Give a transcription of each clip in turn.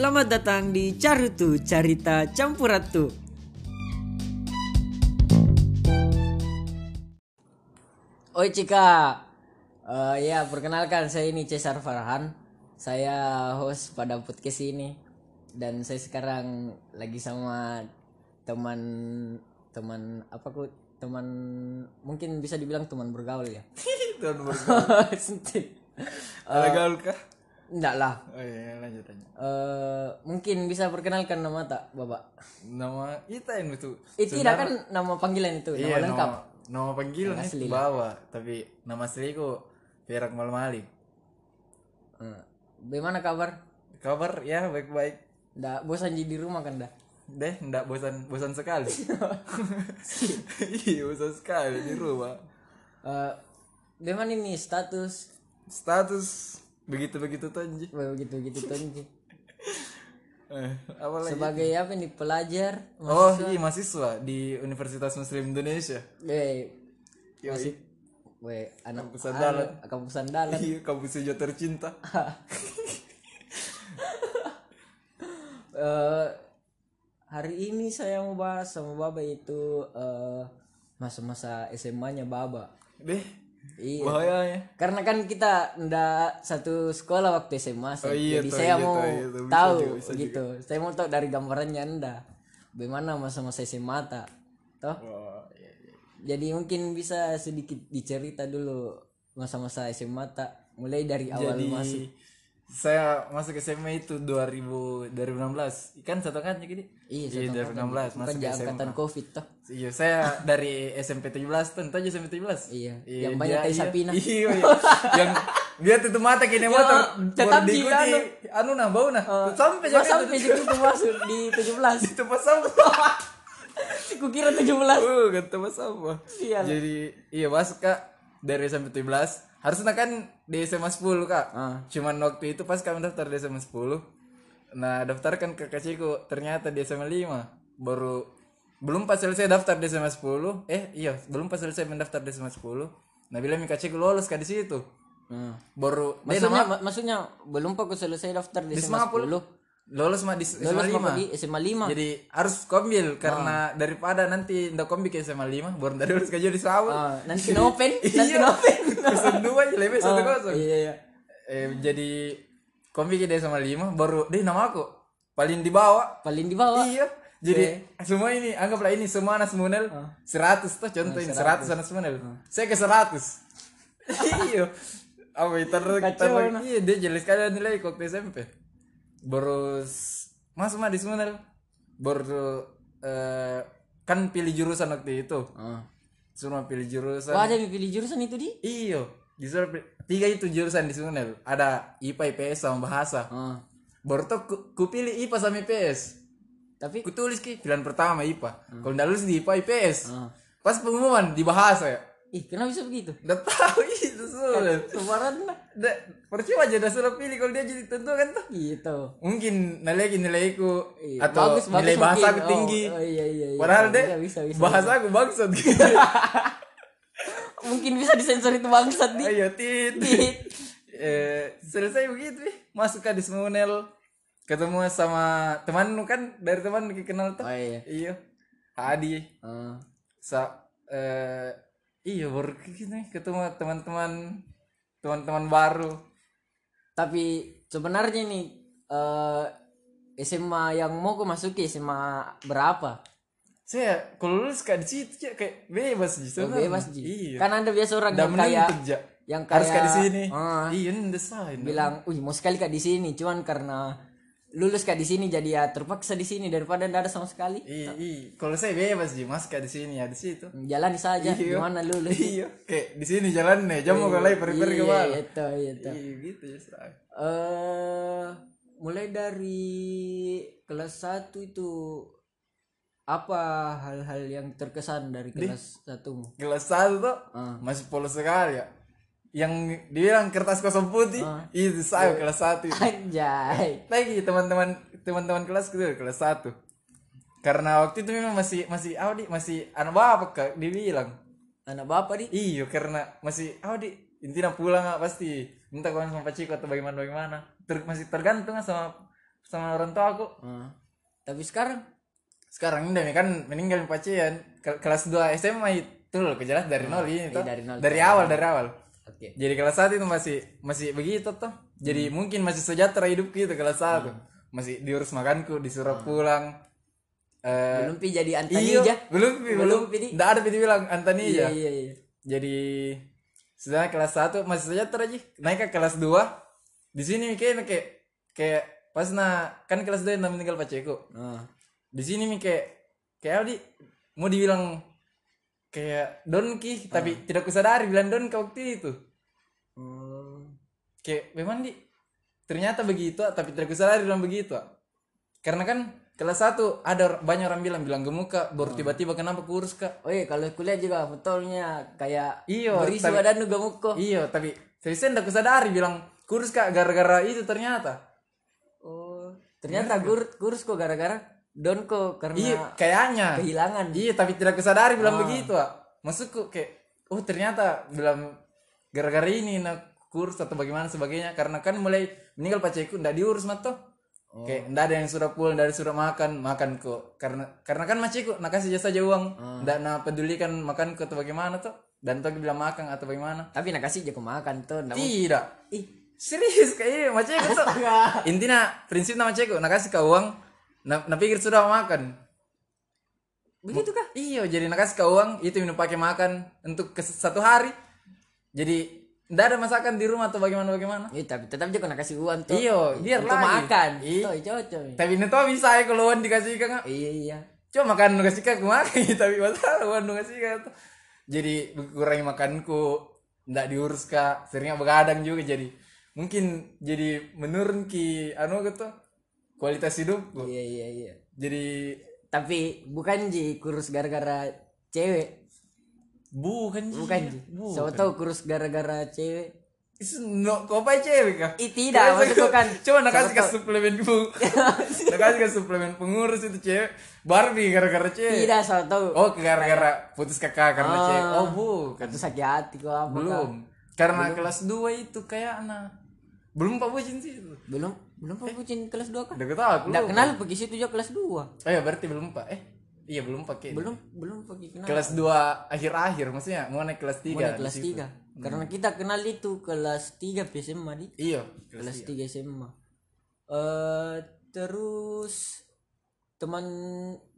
Selamat datang di Carutu Carita Campuratu. Oi Cika, Eh, ya perkenalkan saya ini Cesar Farhan. Saya host pada podcast ini dan saya sekarang lagi sama teman teman apa ku teman mungkin bisa dibilang teman bergaul ya. Tuan bergaul. Sentik. Ada gaul kah? Enggak lah. Oh iya, lanjut aja. Eh, mungkin bisa perkenalkan nama tak, Bapak? Nama kita yang itu. Eh, tidak kan nama panggilan itu, nama Iya, lengkap. nama, nama panggilan Nama asli itu bawa, tapi nama asliku Perak Malmali. Eh, bagaimana kabar? Kabar ya baik-baik. Nggak bosan di rumah kan dah? Deh, ndak bosan bosan sekali. iya, bosan sekali di rumah. Eh, bagaimana ini status Status begitu-begitu tonji. begitu begitu Tonji? Eh, apa? Sebagai apa nih pelajar? Oh, iya mahasiswa di Universitas Muslim Indonesia. Eh, masih, we anak Kampus andalan. kampus andalan. Iya, kampus hijau tercinta. Eh, hari ini saya mau bahas sama Baba itu eh, masa-masa SMA-nya Baba. Deh, Iya. bahayanya. Karena kan kita ndak satu sekolah waktu SMA sih. Oh iya, Jadi toh, saya iya, mau toh, iya, toh. Bisa tahu juga, bisa gitu. Saya mau tahu dari gambarannya Anda. Bagaimana masa-masa SMA tak? Toh? Oh, iya, iya. Jadi mungkin bisa sedikit dicerita dulu masa-masa SMA tak mulai dari awal Jadi masuk. Saya masuk SMA itu 2000 2016. Kan satu kan jadi? Iya, Iya, 2016 Bukan masuk di SMA. angkatan Covid toh. Iya, saya dari SMP 17 tuh, aja SMP 17. Iya, yang banyak tai iya. sapina. Iya, iya. yang dia tutup mata kini motor. tetap di diikuti. anu. Anu nah, bau nah. sampai Mas jadi sampai segitu masuk di 17. itu pas sampah. Kukira 17. Uh, kata mas sampah. Sial. Jadi iya masuk kak dari SMP 17 harusnya kan di SMA 10 kak. Ah. Cuman waktu itu pas kami daftar di SMA 10 Nah daftarkan ke keciku ternyata di SMA 5 Baru belum pas selesai daftar di SMA 10 Eh iya belum pas selesai mendaftar di SMA 10 Nah bilang keciku lolos kak di situ Hmm. Baru Maksudnya, nama ma- maksudnya belum aku selesai daftar di di SMA SMA 10. 10 Lolos mah di SMA Lulus 5 mau di SMA 5. Jadi harus kombil karena daripada nanti ndak kombi ke SMA 5 baru dari lulus kerja di sawah Ah, nanti nopen, nanti Iya. Pesan dua aja lebih satu kosong. Iya iya. Eh, jadi kombi kita sama lima baru deh nama aku paling di bawah. Paling di bawah. Iya. Jadi semua ini anggaplah ini semua anak semunel seratus tuh contoh ini seratus anak semunel. Saya ke seratus. iya. Apa itu ter, Kacau, ter- nah. iya dia jelas sekali nilai waktu SMP. Baru s- masuk mah di semunel. Baru eh, kan pilih jurusan waktu itu. Ah. Suruh pilih jurusan. Wah, ada pilih jurusan itu di? Iyo, disuruh pi- tiga itu jurusan di Sunel. Ada IPA, IPS sama bahasa. Ah. Baru tuh ku, ku pilih IPA sama IPS. Tapi Ku tulis ki pilihan pertama IPA. Kalau nggak lulus di IPA, IPS. Ah. Pas pengumuman di bahasa ya. Ih, kenapa bisa begitu? Udah tahu itu Sunel. Sebaran lah. Udah percuma aja udah suruh pilih kalau dia jadi tentu kan tuh. Gitu. Mungkin nilai nilaiku Iya, atau bagus, bagus nilai bahasa mungkin. aku tinggi. Oh, oh, iya, iya, iya. Padahal deh bisa, bisa, bahasa aku bangsat. Mungkin bisa disensor itu bangsat di. Ayo tit. Tit. eh, selesai begitu nih. Masuk ke Dismonel. Ketemu sama teman kan dari teman kenal tuh. Oh iya. Iya. Hadi. Ah. Sa eh iya baru gitu nih ketemu teman-teman teman-teman baru. Tapi sebenarnya nih eh SMA yang mau aku masuki SMA berapa? Saya kalau lulus kayak di situ ya kayak bebas Oh, sih sebenarnya. bebas Ji. Iya. Kan ada biasa orang Udah yang kayak ja. yang Harus kayak di sini. Ah. Iya ini desain. bilang, "Wih, mau sekali Kak di sini." Cuman karena lulus Kak di sini jadi ya terpaksa di sini daripada tidak ada sama sekali. Iya, iya. Kalau saya bebas sih, mas kayak di sini ya di situ. Jalani saja Iya. gimana lulus. iya kayak di sini jalan nih jam mau mulai pergi ke mana Iya, itu, itu. iya gitu ya. Eh, mulai dari kelas 1 itu apa hal-hal yang terkesan dari kelas 1 kelas satu tuh Ah. masih polos sekali ya yang dibilang kertas kosong putih Ah. itu saya kelas satu. Anjay. lagi teman-teman teman-teman kelas itu kelas satu. Karena waktu itu memang masih masih Audi masih anak bapak kak dibilang. Anak bapak di iyo karena masih Audi intinya pulang nggak pasti. Minta kawan sama Pak Ciko atau bagaimana bagaimana. Ter- masih tergantung sama sama orang tua aku. Ah. tapi sekarang? Sekarang ini kan meninggal pacian Ke- kelas 2 SMA itu loh kejelas dari nol ini dari nol. dari awal dari awal oke. Jadi kelas satu itu masih masih begitu toh. Jadi mungkin masih sejahtera hidup gitu kelas satu. Masih diurus makanku disuruh pulang. Eh belum pi jadi Antani iya aja. belum Pi, Belum, Pi, Di. nggak ada Pi bilang Antani iya ya iya iya. Jadi sudah kelas 1 masih sejahtera aja. Naik ke kelas 2 di sini kayak kayak kayak pas na kan kelas 2 yang meninggal paceku Ah. di sini mi kayak kayak di mau dibilang kayak donki tapi tidak kusadari bilang donki waktu itu Oh. kayak memang di ternyata begitu tapi tidak kusadari bilang begitu ah. karena kan kelas 1 ada banyak orang bilang bilang gemuka baru tiba-tiba kenapa kurus kak Oh iya kalau kuliah juga betulnya kayak Iya, berisi tapi- badan juga muko. iya tapi seriusnya tidak kusadari bilang kurus kak gara-gara itu ternyata Oh, ternyata kur, kurus kok gara-gara don kok karena iya kayaknya kehilangan. Iya, tapi tidak kusadari bilang begitu, ah. Maksudku kayak oh ternyata bilang gara-gara ini nak kurus atau bagaimana sebagainya karena kan mulai meninggal paceku ndak diurus mah toh. Kayak ndak ada yang sudah pulang dari sudah makan, makan kok. Karena karena kan maceku nak kasih jasa aja uang, ndak na pedulikan makan atau bagaimana toh. Dan toh bilang makan atau bagaimana. Tapi nak kasih jago makan tuh. Tidak. Ih, Serius kayak maceku tuh. astaga. Intinya prinsipnya maceku nak kasih kau uang, na, na pikir sudah makan. Begitu kah? Iya, jadi nak kasih kau uang itu minum pakai makan untuk ke satu hari. Jadi ndak ada masakan di rumah atau bagaimana bagaimana. Iya, tapi tetap juga nak kasih uang tuh. Iya, biar untuk lagi. makan. Iya. Tuh, cocok. Tapi ini tuh bisa ya kalau uang dikasih kan. Iya, iya. Cuma makan nu kasih aku makan tapi masalah uang nu kasih kan. Jadi kurangi makanku, ndak diurus kak. Seringnya begadang juga jadi mungkin jadi menurun ki anu gitu kualitas hidupku. Iya, iya, iya. Jadi Tapi bukan Ji kurus gara-gara cewek. bukan Bukan Ji. Bukan. Siapa tahu kurus gara-gara cewek. No, kau apa cewek kah? Ih, tidak, maksudku kan. Coba nak kasih ke suplemen bu, nak kasih ke suplemen pengurus itu cewek. Barbie gara-gara cewek. Tidak, siapa tahu. Oh gara-gara putus kakak karena Ah. cewek. Oh bukan. Itu sakit hati kok apa Belum. Karena kelas 2 itu kayak anak. Belum pak bucin sih itu. Belum, belum pernah bucin kelas 2 kan? Ketawa aku. Enggak belum. kenal pergi situ juga kelas 2. Oh ya berarti belum pak. Eh iya belum pakai. Belum, belum pergi kenal. Kelas 2 akhir-akhir maksudnya mau naik kelas 3. Mulai kelas 3. Karena kita kenal itu kelas 3 SMA di Iya. Kelas kelas 3 SMA. Eh terus teman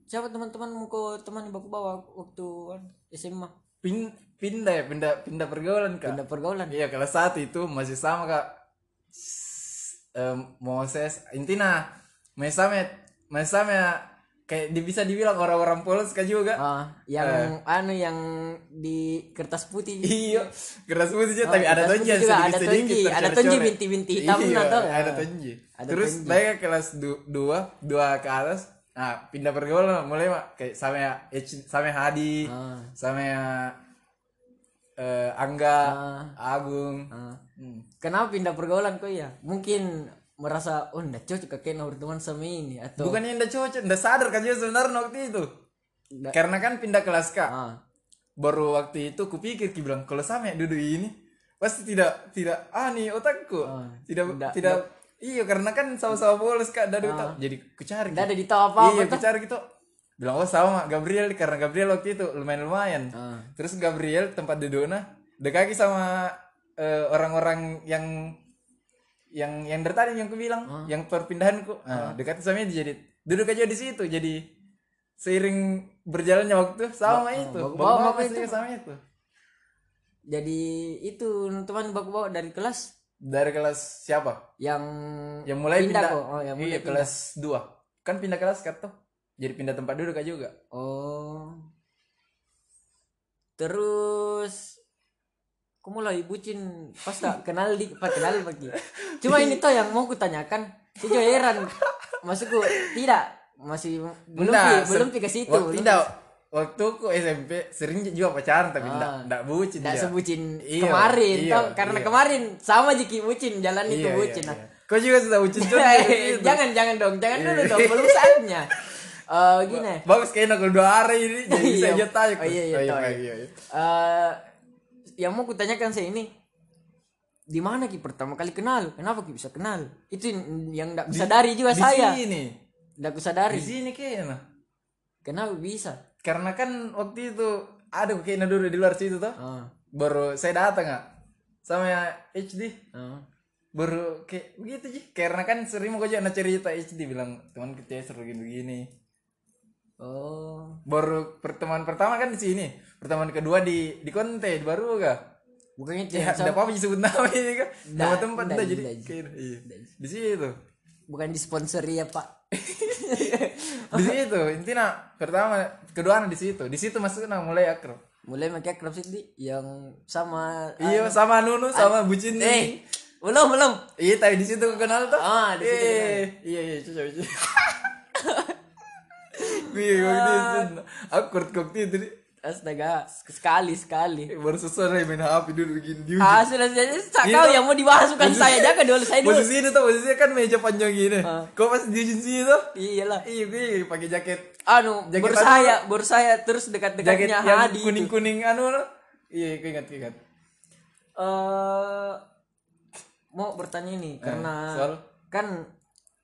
siapa teman-temanmu kok teman yang baku bawa waktu kan, SMA Pin, pindah ya pindah pindah pergaulan kak. pindah pergaulan Iya kelas satu itu masih sama kak Em, Moses masih sama ya, kayak bisa dibilang orang-orang polos kak juga. Ah yang anu yang di kertas putih. Iya keras putih juga Oh, tapi ada kertas tonji juga, ada tonji, ada tonji binti-binti hitam iya, ada tonji. Terus ke kelas du- dua dua ke atas nah pindah pergaulan mulai mak. Kayak sama ya Ech- sama ya Hadi Ah. sama ya eh, Angga Ah. Agung Ah. Hmm. kenapa pindah pergaulan kok ya mungkin merasa oh nggak cocok kakek berteman sama ini atau Bukannya ndak cocok, ndak sadar kan dia sebenarnya waktu itu. Nggak- Karena kan pindah kelas kak. ah Baru waktu itu kupikir ki bilang kalau sama ya duduk ini pasti tidak tidak ah nih otakku Ah. tidak Ndak- tidak iya karena kan sama-sama bolos kak dadu tak jadi kucari ki. ada di tahu apa apa iya kucari gitu bilang oh sama Gabriel. Karena Gabriel waktu itu lumayan lumayan. Ah. terus Gabriel tempat duduknya dekaki sama eh, orang-orang yang yang yang dari tadi yang ku bilang Ah. yang perpindahanku. Nah, dekat sama dia jadi duduk aja di situ jadi seiring berjalannya waktu sama itu. baku- bawa bawa bawa itu. sama itu. Jadi itu teman baku bawa dari kelas? Dari kelas siapa? Yang yang mulai pindah, pindah, kok. Oh yang mulai iya pindah. kelas 2 kan pindah kelas kan tuh jadi pindah tempat duduk aja juga? Oh. Terus aku mulai bucin. Pas tak kenal di pas kenal pagi cuma ini tuh yang mau kutanyakan. Juga heran. Maksudku tidak. Masih belum Nggak, pi, belum se- pi ke situ waktu, tidak waktu ku SMP sering juga pacaran tapi Ah. enggak enggak bucin tidak sebucin Iya, kemarin iya, tau karena iya. kemarin sama jiki bucin jalan itu Iya, bucin iya, nah. Iya. Kau juga sudah bucin juga Eh, jangan jangan dong. Jangan dulu dong. Belum saatnya Eh gini. Bagus kayaknya kalau dua hari ini jadi bisa aja tanya. Oh, iya, iya, tahu, iya, iya. iya, iya. Eh yang mau kutanyakan saya ini di mana ki pertama kali kenal? Kenapa ki bisa kenal? Itu yang tidak bisa dari juga di saya. sini. Tidak bisa dari di sini kayaknya kenapa bisa? Karena kan waktu itu ada kayaknya dulu di luar situ tuh ah. Baru saya datang nggak sama ya HD ah. baru kayak begitu sih karena kan sering mau aja cerita HD bilang teman kita seru begini begini oh baru pertemuan pertama kan di sini pertemuan kedua di di konten baru gak bukannya itu ya yang ada apa disebut nama ini kan nama tempat dah jadi iya. di situ bukan disponsori ya pak di situ intinya pertama kedua di situ di situ masuknya mulai akrab mulai pakai klub sih yang sama iya sama Nunu sama Bucin eh belum belum iya tadi di situ kenal tuh Ah, di situ Eh, iya iya coba Gue waktu itu awkward waktu itu astaga sekali sekali Eh, baru selesai main HP dulu begini di ujung. ah sudah saja Iya, kau yang mau dibahas bukan saya jaga dulu saya dulu Posisi itu tuh posisinya kan meja panjang gini. Kau pas di sini tuh. iyalah Iya gue pakai jaket anu Jaket baru anu. saya baru saya terus dekat-dekatnya Hadi itu. kuning kuning anu loh. Iya gue ingat gue ingat. eh mau bertanya nih karena soal? kan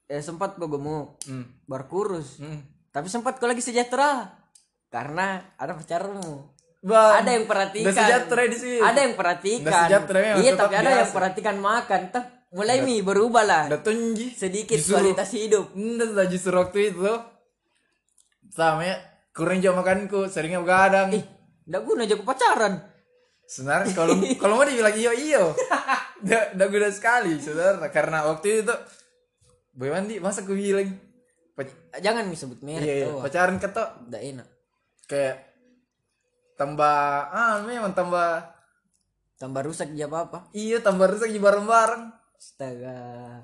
eh, sempat kau gemuk Hmm. baru kurus Hmm. Tapi sempat kau lagi sejahtera. Karena ada pacarmu. Bang, ada yang perhatikan. sejahtera di sini. ada yang perhatikan. Memang, iya tapi ada yang perhatikan makan. Tah, mulai mi berubah lah. tunji. sedikit Disuruh- kualitas hidup. Lah justru waktu itu tuh. Sama ya, kurang jam makanku, seringnya begadang. ih ndak guna jago pacaran. Sebenarnya kalau kalau mau dibilang iyo iyo, udah udah guna sekali saudara. Karena waktu itu Boy Mandi masa gue bilang pac- jangan mi sebut merek iya, iya, tuh pacaran ketok ndak enak kayak tambah ah memang tambah tambah rusak dia apa apa iya tambah rusak di bareng-bareng. astaga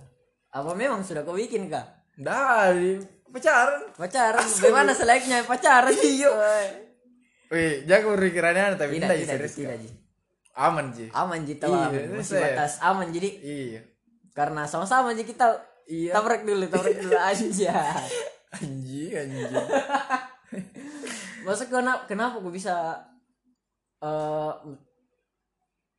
apa memang sudah kau bikin kak Dari pacaran. pacaran bagaimana selayaknya pacaran Iya. Woi. Wih, jago pikirannya tapi tidak tidak, tidak serius. tidak. Ji. Aman sih. aman ji tahu Iya, aman. masih batas aman jadi Iya. karena sama-sama aja kita Iya. tabrak dulu tabrak dulu aja Anjing, anjing. masa kenapa kenapa gue bisa eh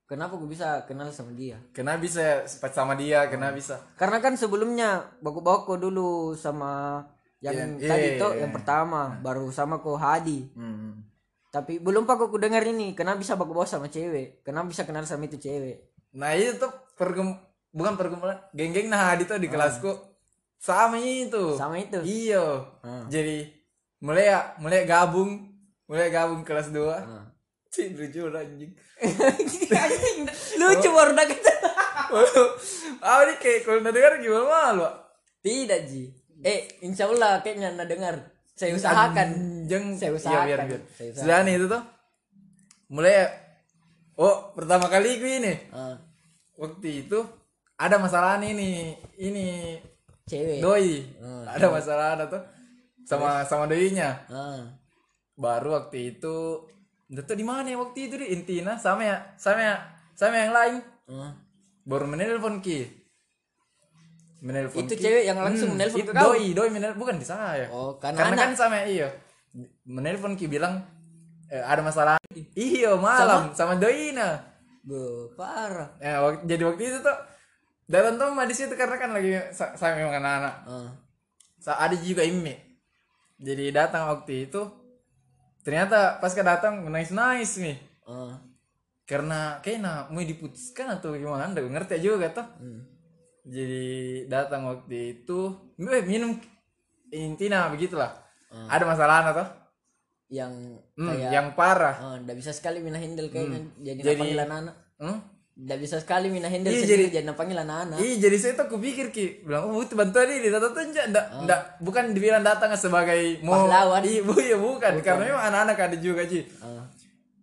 kenapa gue bisa kenal sama dia Kena bisa sempat sama dia, kena bisa. karena kan sebelumnya baku-baku dulu sama yang Iya, tadi iya, tuh iya. yang pertama baru sama ko Hadi Hmm. tapi belum pak aku dengar ini kenapa bisa baku-baku sama cewek kenapa bisa kenal sama itu cewek Nah itu tuh pergum bukan pergumulan geng-geng nah Hadi tuh di kelasku sama itu. sama itu Iya. Hmm. Jadi mulai ya mulai gabung mulai gabung kelas 2 Hmm. Cih lucu anjing. lucu baru dah kita ah ini kayak kalau udah dengar gimana malu. tidak ji eh insya Allah kayaknya nggak dengar saya usahakan Anjing. Saya Iya, usahakan. biar, biar. Saya usahakan. Nih itu tuh. Mulai ya. Oh, pertama kali gue ini. Ah, Waktu itu ada masalah nih nih. Ini. Cewek. Doi. Hmm. ada masalah ada tuh. Sama sama doinya. Ah. Baru waktu itu tuh di mana ya waktu itu di Intina? Sama ya sama ya sama yang lain. Ah. baru menelpon ki. Menelpon itu Ki. cewek yang langsung Hmm, menelpon itu doi doi menelpon bukan di saya. Oh karena, karena anak. kan sama iya. Menelpon ki bilang eh, ada masalah. Iyo malam. Sama, doina Be, parah. Ya, jadi waktu itu tuh datang tuh di situ karena kan lagi sa- saya memang anak-anak Ah. Sa- ada juga Imi jadi datang waktu itu ternyata pas datang nangis nangis nih Ah. karena kayaknya mau diputuskan atau gimana nggak ngerti juga tuh Hmm. jadi datang waktu itu eh, minum intinya begitulah Hmm. ada masalah atau yang hmm, kayak yang parah oh, nggak bisa sekali mina handle kayaknya jadi, Jadi- panggil anak-anak hmm? Nggak bisa sekali mina handle Iya, sendiri jadi- jadi panggil anak-anak. Iya jadi saya tuh kupikir ki. Bilang oh butuh bantuan ini datang tuh enggak enggak, enggak bukan dibilang datang sebagai mau Pahlawan. iya bu ya bukan, karena memang anak-anak ada juga sih Ah.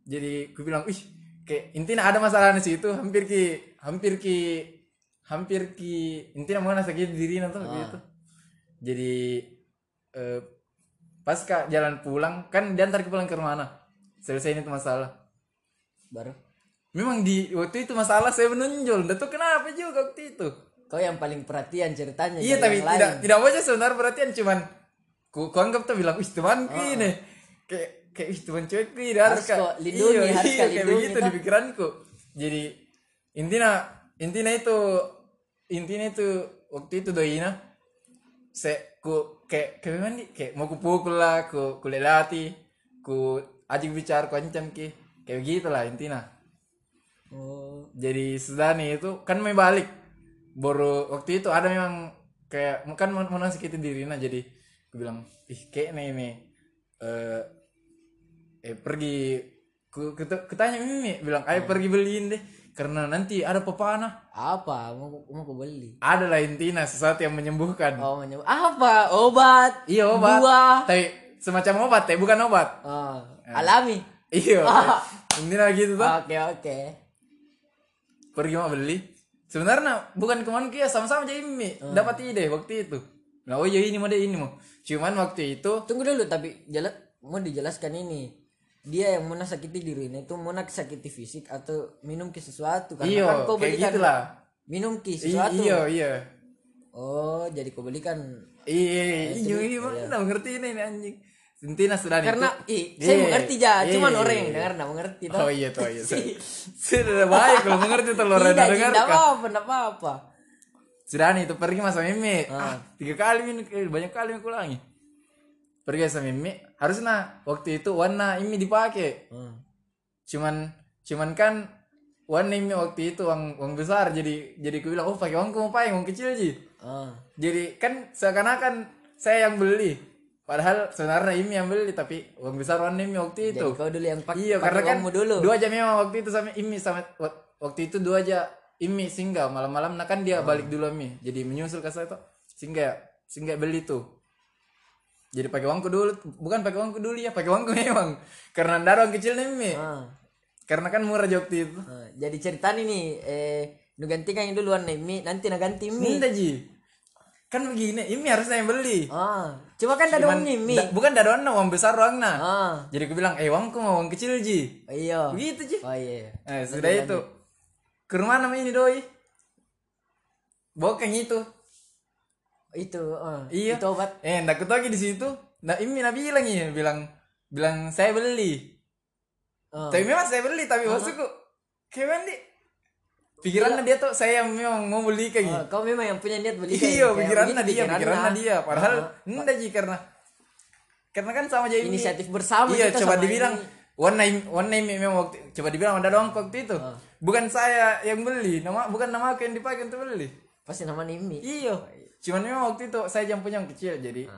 jadi ku bilang ih kayak intinya ada masalah di situ hampir ki hampir ki hampir ki intinya mau sakit diri nanti gitu. Jadi eh, pas kak jalan pulang kan diantar ke pulang ke rumah selesai ini tuh masalah. Baru memang di waktu itu masalah saya menonjol. Nggak tahu kenapa juga waktu itu. Kau yang paling perhatian ceritanya iya tapi tidak lain. tidak aja sebenarnya perhatian cuman ku, ku anggap tuh bilang wih teman ini kayak kayak wih teman cewek ini harus kok lindungi, iya, harus kok kayak lindungi, begitu toh. di pikiranku. Jadi intinya intinya itu intinya itu waktu itu doina se ku kayak kayak mana nih kayak mau ku pukul lah ku ku lelati ku ajak bicara ku ancam ki. Kayak gitu lah intinya oh jadi sudah nih itu kan mau balik. Baru waktu itu ada memang kayak kan mau sakitin dirinya jadi aku bilang ih kayak nih nih eh eh pergi ku, ku, ku tanya Mimi bilang ayo pergi beliin deh karena nanti ada pepana. Apa? Mau mau aku beli? Ada lah intinya sesuatu yang menyembuhkan. Oh menyebut apa? Obat? Iya obat. Buah? Tapi semacam obat ya bukan obat. Oh, alami? Iya. Intinya gitu tuh oke oke pergi mau beli. Sebenarnya bukan ke mana kia sama-sama jadi Mimi dapat ide waktu itu. Nah oh iya ini mau deh ini mau cuman waktu itu tunggu dulu tapi jelas mau dijelaskan ini. Dia yang mau sakiti dirinya itu mau sakiti fisik atau minum ke sesuatu. Karena iya kan kau belikan gitu lah minum ke I- sesuatu. iya iya. Oh jadi kau belikan. Iya iya iya mana mengerti ini nih, anjing intinya sudah nih, karena ih, saya Iya, mengerti aja iya, cuman iya, orang iya. yang dengar nggak mengerti toh. oh iya tuh iya sudah baik kalau mengerti tuh lo rada tidak dengar tidak kan apa tidak apa apa sudah nih itu pergi sama Mimi. Ah, tiga kali Mimi eh, banyak kali aku ulangi pergi sama Mimi. Harusnya waktu itu warna ini dipakai. Hmm. cuman cuman kan warna ini waktu itu uang uang besar. Jadi jadi aku bilang oh pakai uangku mau pakai uang kecil sih Ah. jadi kan seakan-akan saya yang beli padahal sebenarnya ini yang beli tapi uang besar warna ini waktu itu. jadi kau dulu yang pakai iya karena kan dulu. dua jam memang waktu itu sama Imi sama wa- waktu itu dua aja Imi singgah. Malam-malam nah kan dia balik dulu Imi. Jadi menyusul ke saya tuh singgah singgah beli tuh. Jadi pakai uangku dulu bukan pakai uangku dulu ya pakai uangku memang. Karena ada uang kecil nih Imi. Ah. karena kan murah aja waktu itu. Ah, jadi cerita nih eh nu ganti kan yang duluan nih mi nanti na ganti mi Minta ji. Kan begini Imi harusnya yang beli. Ah cuma kan ada uang nih mi Da- bukan ada uang uang besar uang nah ah jadi aku bilang eh uangku mau uang kecil ji iya begitu ji oh iya Eh, sudah itu. Ke rumah nama ini doi. Bokeng itu. itu ah Iya. itu obat Eh, ndak lagi di situ. Nah, ini nak bilang ya, bilang bilang saya beli. Ah. Tapi memang saya beli, tapi maksudku kayak pikirannya dia tuh saya yang memang mau beli kayak gitu. Ah, kau memang yang punya niat beli kayak- Iya, kayak pikirannya begitu dia, pikirannya dia. Padahal Ah. enggak ji karena karena kan sama aja ini. inisiatif bersama Iya, kita coba sama dibilang ini. warna warna ini memang waktu coba dibilang ada doang waktu itu. Ah. Bukan saya yang beli, nama bukan nama aku yang dipakai untuk beli. pasti nama Nimi Iya. Cuman memang waktu itu saya jam punya yang kecil jadi.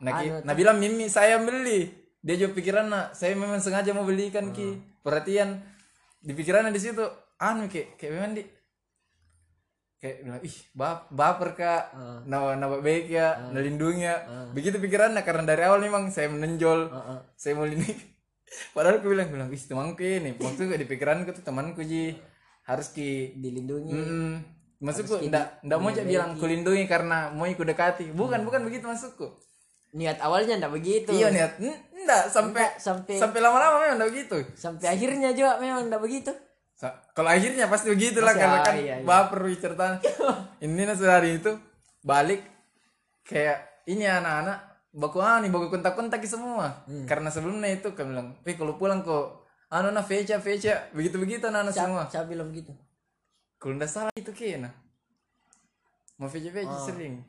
Nah, Anu nah bilang Mimi saya beli. Dia juga pikiran nah, saya memang sengaja mau belikan ki. Perhatian di pikirannya di situ anu kayak kayak memang di kayak bilang ih bap, baper kak. Nawa nawa baik ya nalindungi ya. Begitu pikirannya karena dari awal memang saya menonjol. Ah, ah. saya mau ini. Padahal aku bilang bilang ih temanku ini maksudku di pikiranku tuh temanku ji. Harus ki dilindungi. Hmm, maksudku ndak ndak mau cak bilang kulindungi karena mau ikut dekati. Bukan, bukan begitu maksudku. niat awalnya ndak begitu. Iya niat. Ndak sampai sampai- sampai lama-lama memang ndak begitu. sampai akhirnya juga memang ndak begitu kalau akhirnya pasti begitulah Pasti, karena ah, kan iya, iya. baper cerita. ini nah sehari itu balik kayak ini anak-anak baku ah nih baku kontak-kontak semua. Hmm. Karena sebelumnya itu kan bilang, "Eh kalau pulang kok anu nah feca feca begitu-begitu anak-anak semua." saya bilang gitu Kalau nggak salah itu kayaknya. Mau VJ-VJ Oh. sering.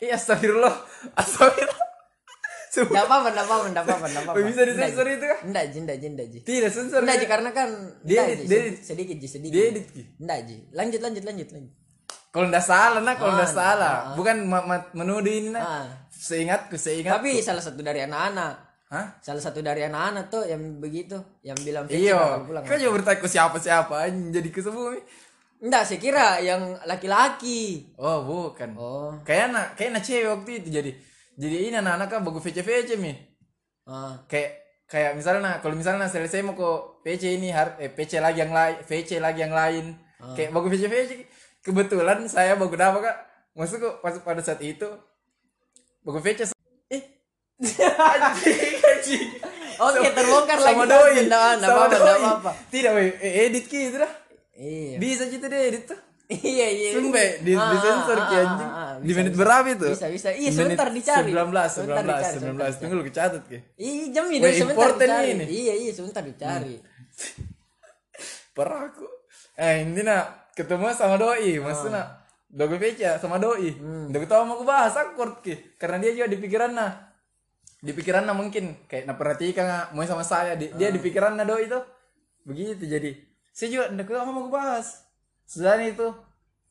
Iya astagfirullah. Astagfirullah. Ndak apa-apa ndak apa-apa ndak apa-apa ndak apa-apa Bisa disensor itu kah? ndak ji ndak ji ndak ji Tidak sensor. Nggak ji karena kan Dia edit, dia sedikit ji sedikit. Dia edit, Ki. Nggak ji. Lanjut lanjut lanjut lanjut. Kalau nggak salah nah, kalau Ah, nggak salah. Bukan ma- ma- menuduh ini nah. Ah. Seingatku, seingat. Tapi salah satu dari anak-anak. Hah? Salah satu dari anak-anak tuh yang begitu, yang bilang Iya. pulang. Kau juga bertanya ke siapa-siapa jadi ke semua. Enggak, saya kira yang laki-laki. Oh, bukan. Oh. Kayak anak, kayak anak cewek waktu itu jadi. Jadi ini anak-anak kan bagus VC-VC mi. Ah. kayak kayak misalnya kalau misalnya selesai mau ke PC ini har eh, PC lagi yang lain VC lagi yang lain kayak bagus VC VC kebetulan saya bagus apa kak maksudku pas pada saat itu bagus VC eh anjing anjing Oke, Sama- terbongkar sama lagi. doi sama apa-apa, nggak doi. apa-apa. tidak weh eh, edit gitu dah Iya. bisa gitu deh edit tuh Iya, iya. Sumbe di, Ah, di sensor ah, ah, anjing. ah, ah, di menit bisa. berapa itu? Bisa, bisa. Iya, sebentar dicari. 19, Sebentar 19, dicari, 19. sebentar Tunggu lu catat ki. Iya, jam ini sebentar dicari. ini. Iya, iya, sebentar dicari. Parah aku. Eh, ini nah ketemu sama doi maksudnya dogo peca sama doi dogo tahu mau bahas akord ki karena dia juga di pikiran nah di pikiran nah mungkin kayak nah perhatikan mau sama saya di- dia di pikiran nah doi itu begitu jadi saya juga tahu mau bahas sudah itu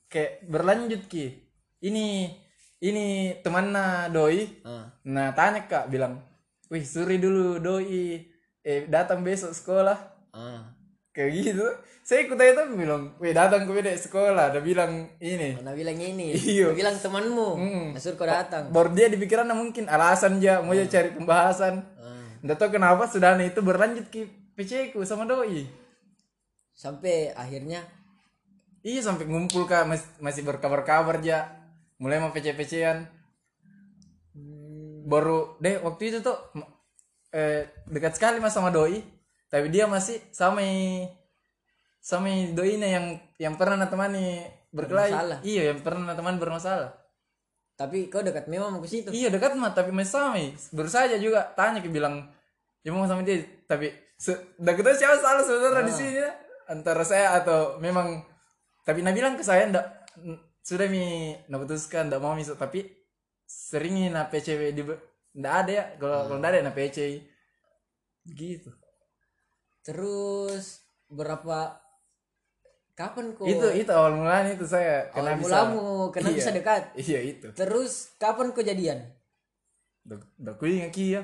kayak berlanjut ki ini ini teman nah doi Ah. nah tanya kak bilang wih suri dulu doi eh datang besok sekolah Ah. kayak gitu saya ikut aja tuh bilang weh datang ke beda sekolah dia bilang ini Mana bilang ini? Iya. Bilang temanmu. Mm. Nasur kau datang. baru dia di pikiran mungkin alasan aja mau dia cari pembahasan Ah. nggak tahu kenapa sudah itu berlanjut ke PC ku sama doi Sampai akhirnya iya sampai ngumpul kak. Mas- masih berkabar-kabar aja mulai mau PC-PC-an. Baru deh waktu itu tuh eh, dekat sekali mas sama doi. Tapi dia masih sama sama doinya yang yang pernah temani berkelahi. Bermasalah. iya yang pernah teman bermasalah. Tapi kau dekat memang mau ke situ. Iya dekat mah tapi masih sama baru saja juga tanya ke bilang ya mau sama dia. Tapi se kita siapa salah sebenarnya di sini ya? antara saya atau memang tapi nah bilang ke saya ndak sudah mi nah putuskan ndak mau misal tapi seringin na PCW di ndak ada ya kalau kalau ndak ada na PC gitu Terus berapa kapan kau itu itu awal mulanya itu saya awal kena bisa mulamu kena Iya. bisa dekat? iya itu Terus kapan kau jadian? dak ku ingat kia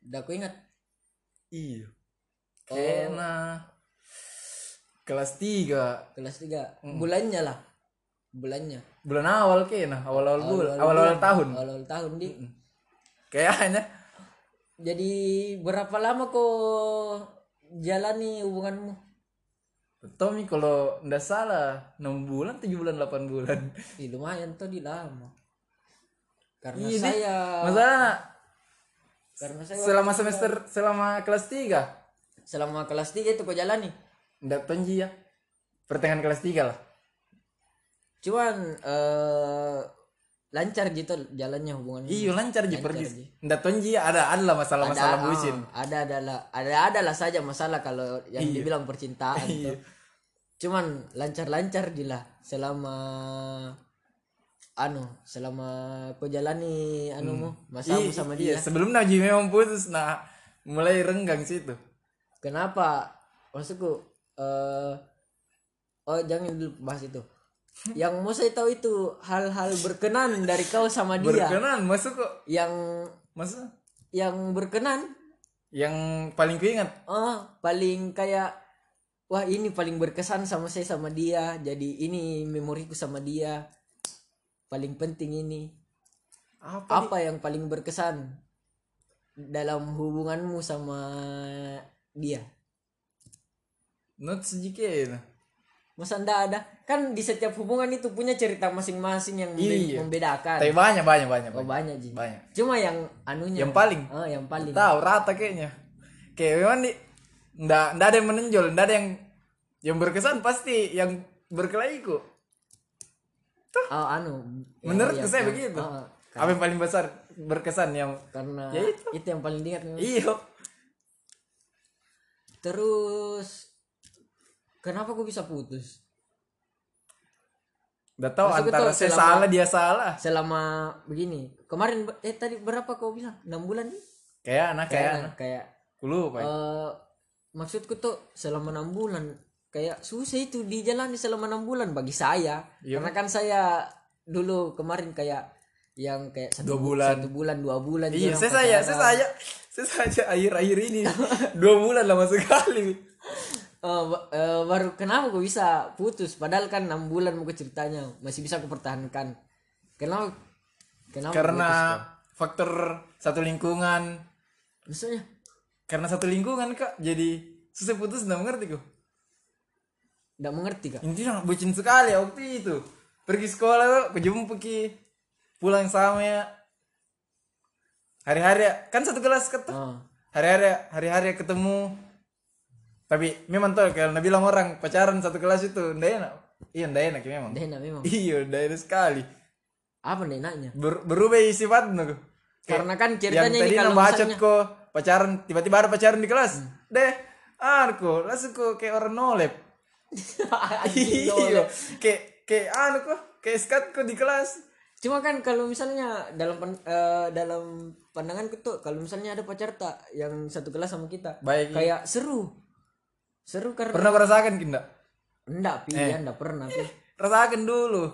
Udah aku ingat. iya Oh. Kelas tiga Kelas 3. Bulannya lah. Bulannya. bulan awal kayaknya awal-awal bulan awal-awal bulan. tahun Awal-awal tahun di. kayaknya Jadi berapa lama kau jalani hubunganmu? Tommy kalau ndak salah 6 bulan 7 bulan 8 bulan Ih, lumayan tuh di lama. Karena Di. saya masalah karena saya selama semester selama kelas 3 selama kelas 3 itu kau jalani. Ndak tonji ya pertengahan kelas 3 lah Cuman eh lancar gitu jalannya hubungannya. iya lancar ji Lancar, pergi Ji. ndak tonji ada ada lah masalah-masalah Ada, bucin ada ada lah ada ada lah saja masalah kalau yang dibilang percintaan Iya. tuh. Cuman lancar-lancar lah selama anu selama kau jalani anumu masamu Iya, sama iya, dia. sebelum Naji memang putus nah mulai renggang situ Kenapa? Maksudku eh oh jangan dulu bahas itu. Yang mau saya tahu itu hal-hal berkenan dari kau sama dia. berkenan masuk kok Yang masuk yang berkenan yang paling kuingat oh paling kayak wah ini paling berkesan sama saya sama dia. Jadi ini memoriku sama dia. Paling penting ini. apa Apa yang paling berkesan dalam hubunganmu sama dia? Not sedikit Masa ndak ada? Kan di setiap hubungan itu punya cerita masing-masing yang Iya. membedakan. tapi banyak banyak banyak, Oh banyak. Ji. banyak Cuma yang anunya. yang paling Oh, yang paling. tahu rata kayaknya kayak memang di ndak ndak ada yang menonjol ndak ada yang yang berkesan pasti yang berkelahi kok Oh, anu. menurutku yang- saya yang- begitu oh, apa yang paling besar berkesan yang karena Ya itu. itu. yang paling diingat. iyo Terus kenapa kok bisa putus? udah tahu Maksudku antara saya selama- salah dia salah Selama begini. Kemarin eh tadi berapa kau bilang? 6 bulan nih? kayak anak kayak Kayak anak kayak kulu pak eh maksudku tuh selama enam bulan kayak susah itu dijalani selama enam bulan bagi saya Iya. karena kan saya dulu kemarin kayak yang kayak satu Dua bulan. satu bulan dua bulan iya saya saya saya saya saya saja akhir akhir ini dua bulan lama sekali Eh, ba- eh, baru kenapa gue bisa putus? Padahal kan enam bulan mau ceritanya masih bisa aku pertahankan. Kenapa? Kenapa karena faktor satu lingkungan. Putus? maksudnya? Karena satu lingkungan kak jadi susah putus nggak mengerti kok tidak mengerti kak. Intinya bucin sekali waktu itu. Pergi sekolah tuh kejumpa ki pulang sama ya. Hari-hari kan satu kelas ketemu oh. hari-hari hari-hari ketemu tapi memang tuh kalau nabi bilang orang pacaran satu kelas itu ndak enak. Iya ndak enak ya memang. Dah enak memang. Iya ndak enak sekali. Apa nih enaknya? Ber- berubah sifatnya kok karena kan yang ceritanya ini tadi kalau bacot kok pacaran tiba-tiba ada pacaran di kelas. Deh ah kok langsung kok kayak orang nolep. Iya kayak kayak anu kok kayak skat kok di kelas. Cuma kan kalau misalnya dalam pen- eh, dalam pandanganku tuh kalau misalnya ada pacar tak yang satu kelas sama kita, baik. kayak seru. Seru karena pernah merasakan kinda enggak pi, Eh. ya, enggak pernah pi. rasakan dulu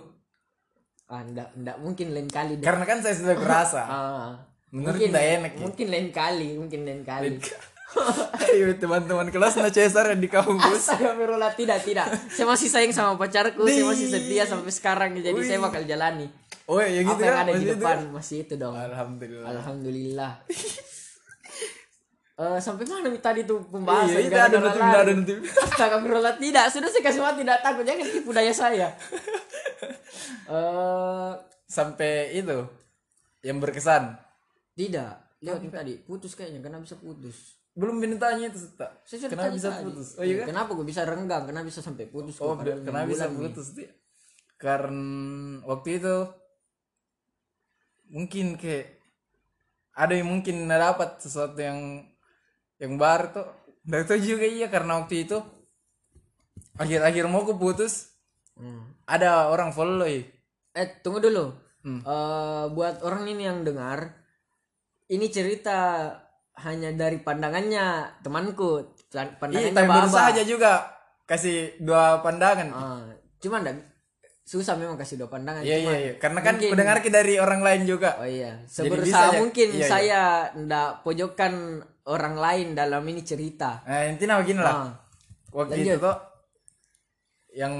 Ah, enggak, enggak mungkin lain kali deh. karena kan saya sudah kerasa Ah. menurut mungkin enak ya. Mungkin lain kali, mungkin lain kali. ayo teman-teman kelas na Cesar yang di kampus Astagfirullah tidak tidak. Saya masih sayang sama pacarku, saya masih setia sampai sekarang jadi saya bakal jalani. oh ya gitu Apa yang kan ada di itu depan kan? masih itu dong. alhamdulillah Alhamdulillah. Eh sampai mana nih tadi tuh pembahasan iya itu ada nanti lari. ada nanti Astagfirullah tidak, sudah saya kasih tidak takut jangan tipu daya saya. Eh sampai itu yang berkesan tidak, lihat yang tadi putus kayaknya karena bisa putus. belum bintanya itu tak Saya kenapa tanya bisa tadi. putus oh iya kan Kenapa gue bisa renggang? Kenapa bisa sampai putus? oh kenapa bisa nih. putus dia karena waktu itu mungkin kayak ada yang mungkin dapat sesuatu yang yang baru tuh nggak tahu juga iya karena waktu itu akhir-akhir mau aku putus Hmm. ada orang follow eh. Eh tunggu dulu. Hmm. Eh, buat orang ini yang dengar, ini cerita hanya dari pandangannya temanku, Iya, pandangannya tapi baru Baba. saja juga kasih dua pandangan. Ah, cuman susah memang kasih dua pandangan. Iya iya iya. Karena kan mungkin- pendengar kita dari orang lain juga. Oh iya, seberusaha bisa mungkin Iya, iya. saya ndak pojokkan orang lain dalam ini cerita. Nah, intinya begini lah. Ah, Waktu Lanjut. itu tuh yang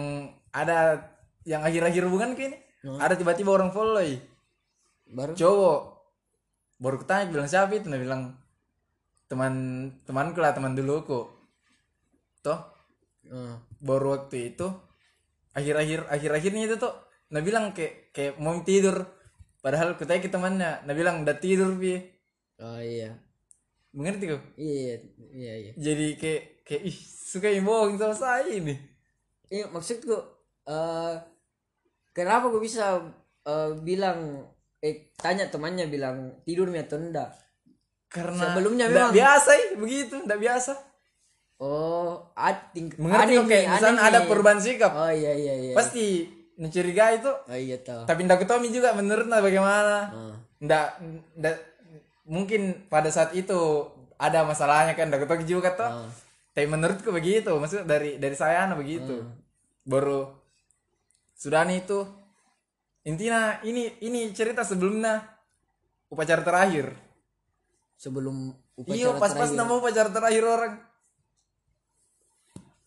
ada yang akhir-akhir hubungan kayak ini. Hmm. Ada tiba-tiba orang follow. baru Cowok. Baru ketanya bilang siapa itu? Nah bilang teman temanku lah teman dulu kok. Toh Ah, baru waktu itu akhir-akhir akhir-akhirnya itu tuh nah bilang kayak kayak mau tidur. Padahal kutanya ke temannya. Nah bilang udah tidur bi oh iya. mengerti kok? Iya, iya, iya. jadi kayak kayak ih suka yang bohong sama saya ini. Iya maksudku eh kenapa gue bisa eh, bilang eh tanya temannya bilang tidur mi atau enggak? karena Sebelumnya memang- biasa ya begitu nggak biasa Oh, ating mengerti kok kayak misalnya ada perubahan sikap. Oh iya iya iya. pasti mencurigai itu. Oh iya tahu. tapi ndak ketahui juga menurut nah bagaimana. Ah. ndak ndak mungkin pada saat itu ada masalahnya kan ndak ketahui juga tuh Ah. tapi menurutku begitu maksud dari dari saya nah begitu. Baru sudah nih itu. Intinya ini ini cerita sebelumnya upacara terakhir. Sebelum upacara iya pas-pas nama upacara terakhir orang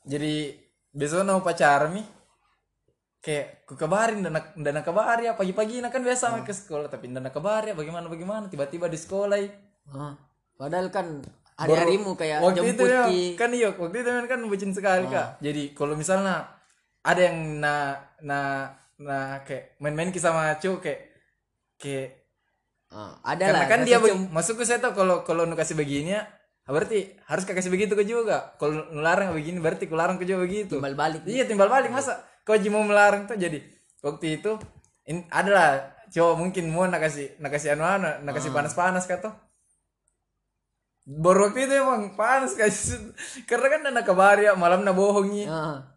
jadi besok nama upacara mi kayak ku kabarin dan dan kabari ya pagi-pagi nah kan biasa Hmm. ke sekolah tapi dan kabari ya bagaimana bagaimana tiba-tiba di sekolah ya. Ah, padahal kan hari-harimu kayak waktu itu ya, kan iya waktu itu memang kan bucin sekali Ah. kak jadi kalau misalnya ada yang na na na kayak main-main ki sama cowok kayak kayak Ah, ada karena lah. kan dia beg- maksudku saya tahu kalau kalau nu kasih begini ya berarti harus kau kasih begitu ke juga. Kalau nu larang begini berarti ku larang ke juga begitu. Timbal balik. iya timbal balik. Masa kau mau melarang tuh? Jadi waktu itu in, adalah cowok mungkin mau nak kasih nak kasih anu anu nak Ah. kasih panas panas kata baru waktu itu emang panas kasih karena kan anak kabar ya malam na bohongi. Ah,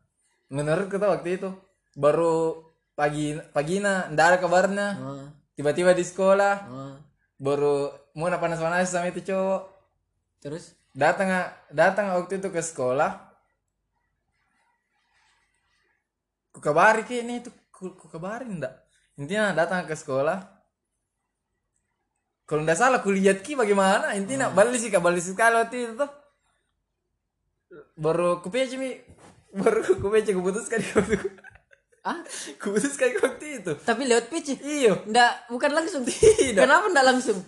menurut kita waktu itu baru pagi pagi na ndak ada kabarnya. Ah, tiba-tiba di sekolah ah. baru mau na panas panas sama itu cowok Terus? Datang datang waktu itu ke sekolah. Ku kabari ke ini itu ku, ku kabarin ndak? Intinya datang ke sekolah. Kalau ndak salah kulihat ki bagaimana? Intinya balik sih balik sekali waktu itu tuh baru ku pece mi. Baru ku pece ku putuskan waktu ah, ku putuskan waktu itu. Tapi lewat PC. iyo Ndak, bukan langsung. Tidak. Kenapa ndak langsung?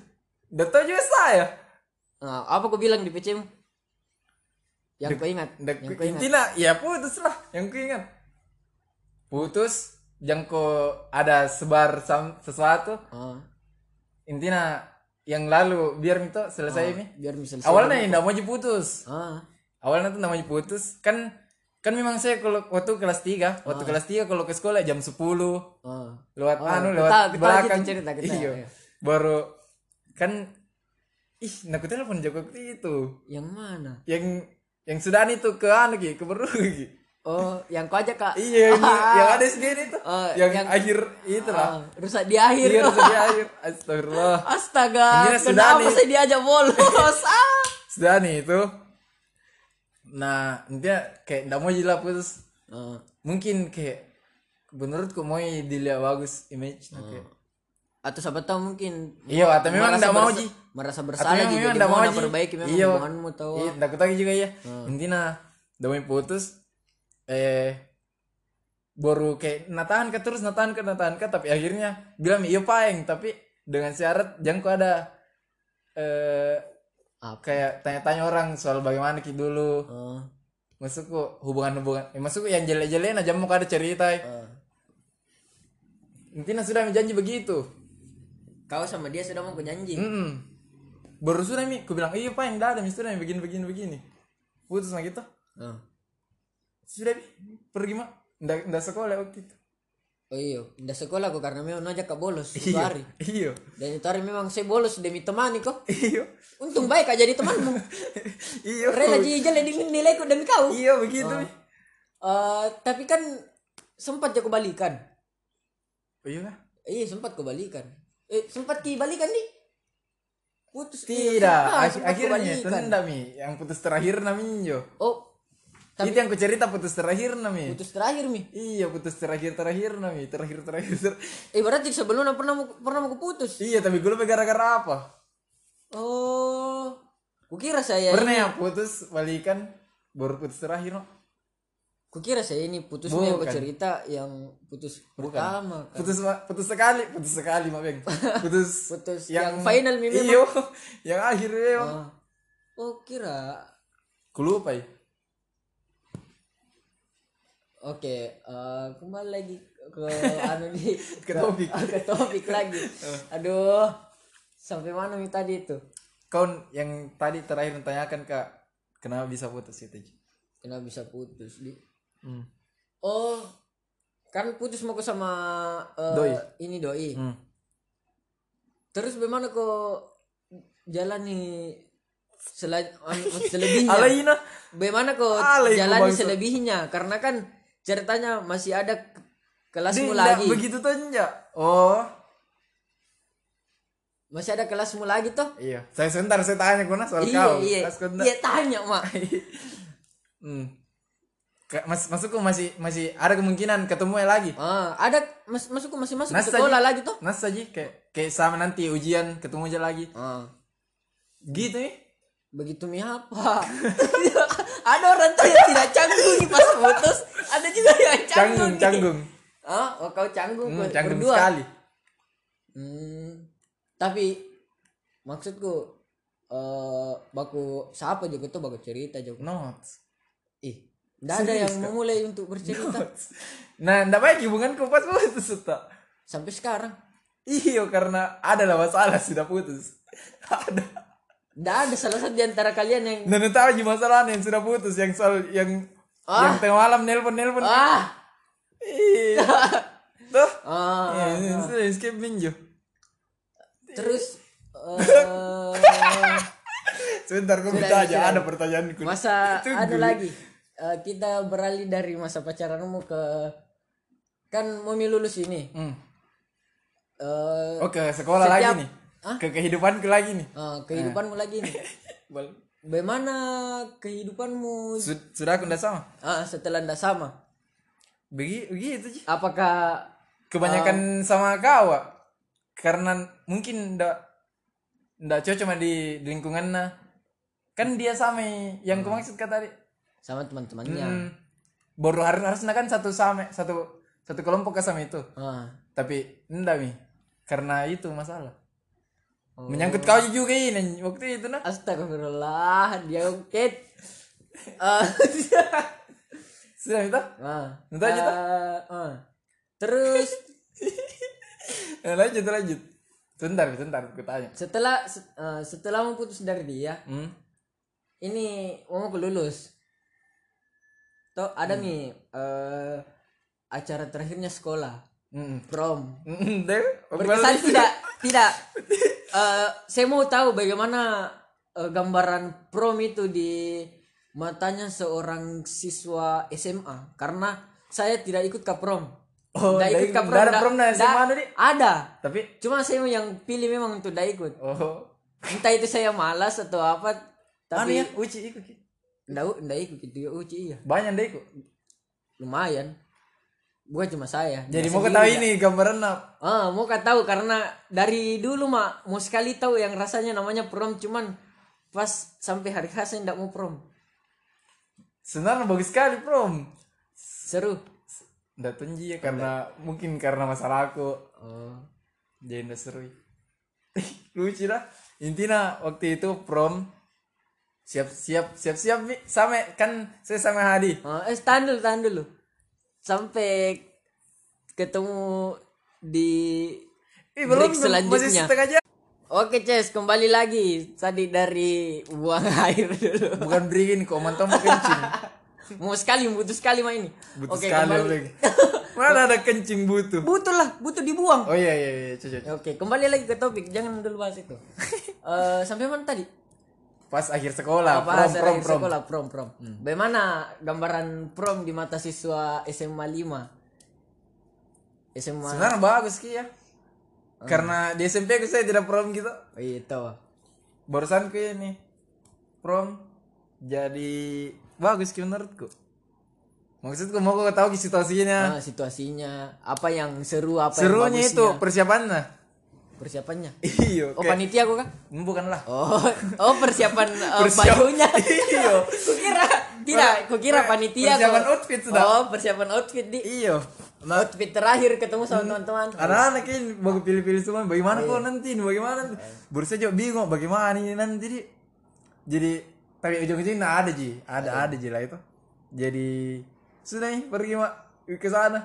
ndak tahu juga saya Ah, apa kau bilang di PC mu? Yang kau ingat? Ndak- Yang kau ingat? intinya ya putus lah yang ku ingat putus jangko ada sebar sesuatu Ah, intinya yang lalu biar itu selesai ini biar bisa selesai. awalnya yang nggak mau putus Ah, awalnya tuh namanya putus kan kan memang saya kalau waktu kelas 3 waktu kelas 3 kalau ke sekolah jam 10 ah. lewat Oh, anu kita- lewat kita belakang gitu cerita, kita, iya iya. baru kan ih nak telepon jago itu Yang mana? yang yang sudah itu ke anu ki ke baru ki Oh, yang kau aja kak. Iya, yang, yang ada segini tuh. Oh, yang, yang- akhir itu lah. Ah, rusak di akhir. Iya, rusak di akhir. Astagfirullah. Astaga, Ini sudah kenapa saya diajak bolos? ah. Sudah nih itu. Nah, intinya kayak nggak mau jila putus. Oh, Mungkin kayak menurutku mau dilihat bagus image nah, kayak. Atau siapa tahu mungkin Iya, atau memang nggak mau ji. merasa Atau bersalah memang juga nggak mau ji. perbaiki memang Iya. hubunganmu tahu. Iya, takut lagi juga ya. Intinya udah mau putus eh baru kayak natahan ke terus natahan ke natahan ke tapi akhirnya bilang iya paeng tapi dengan syarat jangan kau ada eh Apa? kayak tanya-tanya orang soal bagaimana ki dulu Oh, maksudku hubungan-hubungan eh, maksudku yang jelek-jelek aja mau ada cerita eh. oh. intinya sudah janji begitu Kau sama dia sudah mau janji. Mm-mm. baru sudah mi aku bilang iya paeng dah ada mi sudah mi begini begini begini putus nah gitu Oh. sudah mi pergi mah ndak ndak sekolah waktu itu Oh iya, udah sekolah kok karena memang ajak ke bolos iya hari. iya Dan itu hari memang saya bolos demi temani kok. iya Untung baik aja jadi temanmu. iya Rela jijal di nilaiku demi kau. iya begitu mi Eh, tapi kan sempat aku balikan. oh, iya lah Iya sempat kebalikan. Eh sempat kebalikan nih. Putus. tidak akhirnya itu mi yang putus terakhir naminjo Oh, tapi itu yang ku cerita putus terakhir nami putus terakhir mi. iya putus terakhir terakhir nami terakhir terakhir ter- Eh berarti sebelumnya pernah pernah mau putus. iya tapi gue lupa gara-gara apa Oh, kukira saya pernah ya putus balikan baru putus terakhir no? Kukira saya ini aku Bukan. cerita yang putus pertama kan. putus putus sekali putus sekali mah beng putus Putus yang final mi memang. iyo yang akhir memang Ah. Oh, kira ku lupa ya Oke, eh, kembali lagi ke anu di Ke topik. ke topik lagi. Aduh, sampai mana nih tadi itu? kau yang tadi terakhir menanyakan kak kenapa bisa putus itu? Kenapa bisa putus di? Hmm. Oh, kan putus mau ke sama eh, Doi. ini doi. Hmm. Terus bagaimana kok jalani sel selebihnya? Bagaimana kok Alay, kau jalani bangsa. selebihnya? Karena kan ceritanya masih ada ke- kelasmu Dia lagi. begitu tuh oh Masih ada kelasmu lagi toh? iya saya sebentar saya tanya kuna soal iya, kau iya. Ndak- Iya tanya, Mak. hmm. Mas masukku masih masih ada kemungkinan ketemu lagi Ah, ada mas masukku masih masuk Nas sekolah lagi toh? Nas aja kayak kayak sama nanti ujian ketemu aja lagi Ah, gitu nih begitu mi apa? ada orang tuh yang tidak canggung nih pas putus, ada juga yang canggung. canggung nih. canggung Ah, oh kau canggung, hmm, canggung berdua. sekali Hmm, tapi maksudku eh baku siapa juga tuh baku cerita juga. notes Nggak ada yang memulai untuk bercerita. Nah ndak baik hubunganku pas putus tak sampai sekarang. iyo karena ada lah masalah. Sudah putus. Ada. Nggak ada salah satu di antara kalian yang dan tahu aja masalahnya yang sudah putus yang soal yang Ah. yang tengah malam nelpon nelpon ah. Iya. Tuh. Ah Iya, sudah skip minjo terus eh sebentar gue Sudah, minta aja. sudah. ada pertanyaanku. Masa Tunggu. ada lagi Eh, kita beralih dari masa pacaranmu ke kan mau lulus ini. Hmm. eh oke sekolah Setiap- lagi nih ke kehidupanku lagi nih? Eh, kehidupanmu lagi nih. Bagaimana kehidupanmu? Sud- sudah aku sama? Ah, setelah ndak sama. Begi, begitu sih apakah kebanyakan sama kau karena mungkin ndak ndak cocok sama di, di lingkungan nah. kan dia sama yang ku maksud kata tadi sama teman-temannya. Hmm, baru harus harusnya kan satu sama satu satu kelompok kan sama itu. Ah. Tapi ndak mi. Karena itu masalah. Oh. menyangkut kau juga ini waktu itu nah astagfirullah dia oke Eh, sudah itu ah. Aja, eh, ah. terus. Eh, lanjut lanjut. Sebentar sebentar aku tanya. Setelah se- eh, setelah mau putus dari dia hmm? ini mau lulus toh ada nih eh, acara terakhirnya sekolah Mm-mm. prom deh berkesan tidak tidak Eh, saya mau tahu bagaimana eh, gambaran prom itu di matanya seorang siswa SMA karena saya tidak ikut kaprom. Oh, Nggak nggak ikut kaprom. Nggak ada prom dan SMA Dik? Ada. Tapi Cuma saya yang pilih memang untuk tidak ikut. oh, Entah itu saya malas atau apa. anu Tapi ya, uci ikut. Nggak nggak ikut gitu ya uci iya. Banyak deh ikut. Lumayan. Bukan cuma saya. Jadi mau ya. ini gambaran apa? Ah, mau tahu karena dari dulu mak mau sekali tahu yang rasanya namanya prom cuman pas sampai hari khas saya nggak mau prom. Sebenarnya bagus sekali prom. Seru. Nggak tunji ya karena mungkin karena masalah aku. Oh. Jadi nggak seru. Lucu dah. Intinya waktu itu prom siap siap siap siap sama kan saya sama Hadi. Oh, eh tahan dulu, tahan dulu. Sampai ketemu di Ih, break belum selanjutnya. masih setengah jam. Oke, Ces, kembali lagi. Tadi dari buang air dulu. Bukan beriin kok mantap mau kencing. Mau sekali, butuh sekali mah ini. Butuh Oke, sekali kembali. lagi. Mana ada kencing butuh. Butuh lah, butuh dibuang. Oh iya iya iya cocok. Oke, kembali lagi ke topik. Jangan dulu bahas itu. Eh, sampai mana tadi? Pas akhir sekolah, Apa prom prom prom. sekolah prom prom. Bagaimana gambaran prom di mata siswa SMA 5? SMA Sebenarnya bagus Ki ya. Karena di SMP aku saya tidak prom gitu. oh, itu. Barusan ku ini prom jadi bagus Ki menurutku. Maksudku mau kau tahu situasinya. Nah, situasinya apa yang seru apa Serunya yang itu bagusnya, persiapannya. Persiapannya. Iya. Oh, kayak- panitia kok kan? Bukan lah. Oh, oh persiapan uh, Persiap- bajunya. Iya. Kukira tidak, kukira panitia Persiapan kok. outfit sudah. Oh, persiapan outfit di Iya. Nah, outfit terakhir ketemu sama teman-teman. anak-anak ini baru pilih-pilih semua bagaimana Iya. kok nanti bagaimana nanti baru saja bingung bagaimana ini nanti jadi jadi tapi ujung-ujungnya ada ji ada ada ji lah itu jadi sudah nih pergi mak ke sana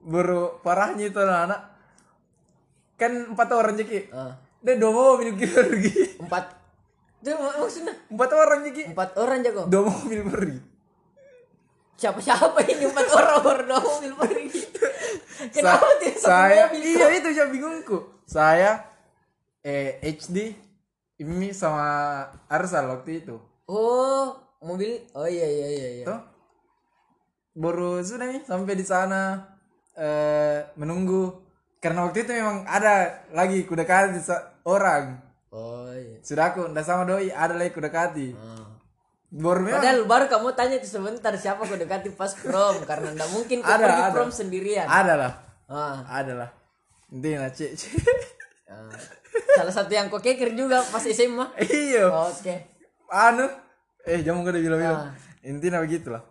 baru parahnya itu anak kan empat orang jadi Ah, deh dua mobil pergi empat itu mak- maksudnya empat orang jadi empat orang jago. dua mobil pergi Siapa siapa ini empat orang baru dua mobil pergi. Kenapa Sa- tidak saya mobil? iya itu yang bingungku saya eh HD Imi sama Arsal waktu itu Oh, mobil. Oh iya iya iya iya. Tuh. baru sudah nih sampai di sana eh menunggu karena waktu itu memang ada lagi kuda kati sa- orang Oh iya. sudah aku ndak sama doi ada lagi kuda kati Ah. baru memang Padahal baru kamu tanya itu sebentar siapa kau dekati pas prom karena ndak mungkin kau Ada, pergi ada. prom sendirian. ada lah Ah, ada lah intinya cek cek. ah. Salah satu yang kau keker juga pas SMA. iya Oke. anu eh jamu udah bilang-bilang Ah. intinya begitulah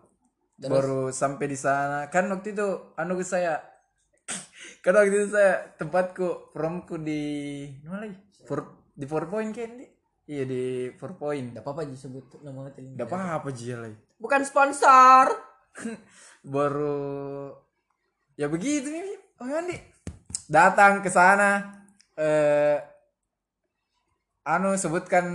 baru sampai di sana kan waktu itu anu ke saya kan waktu itu saya tempatku promku di mana lagi Four, di four point kan di iya di four point Ndak apa-apa disebut nama hotel ini. Gak apa apa Jia lagi Bukan sponsor. baru ya begitu nih oh Yandi datang ke sana eh anu sebutkan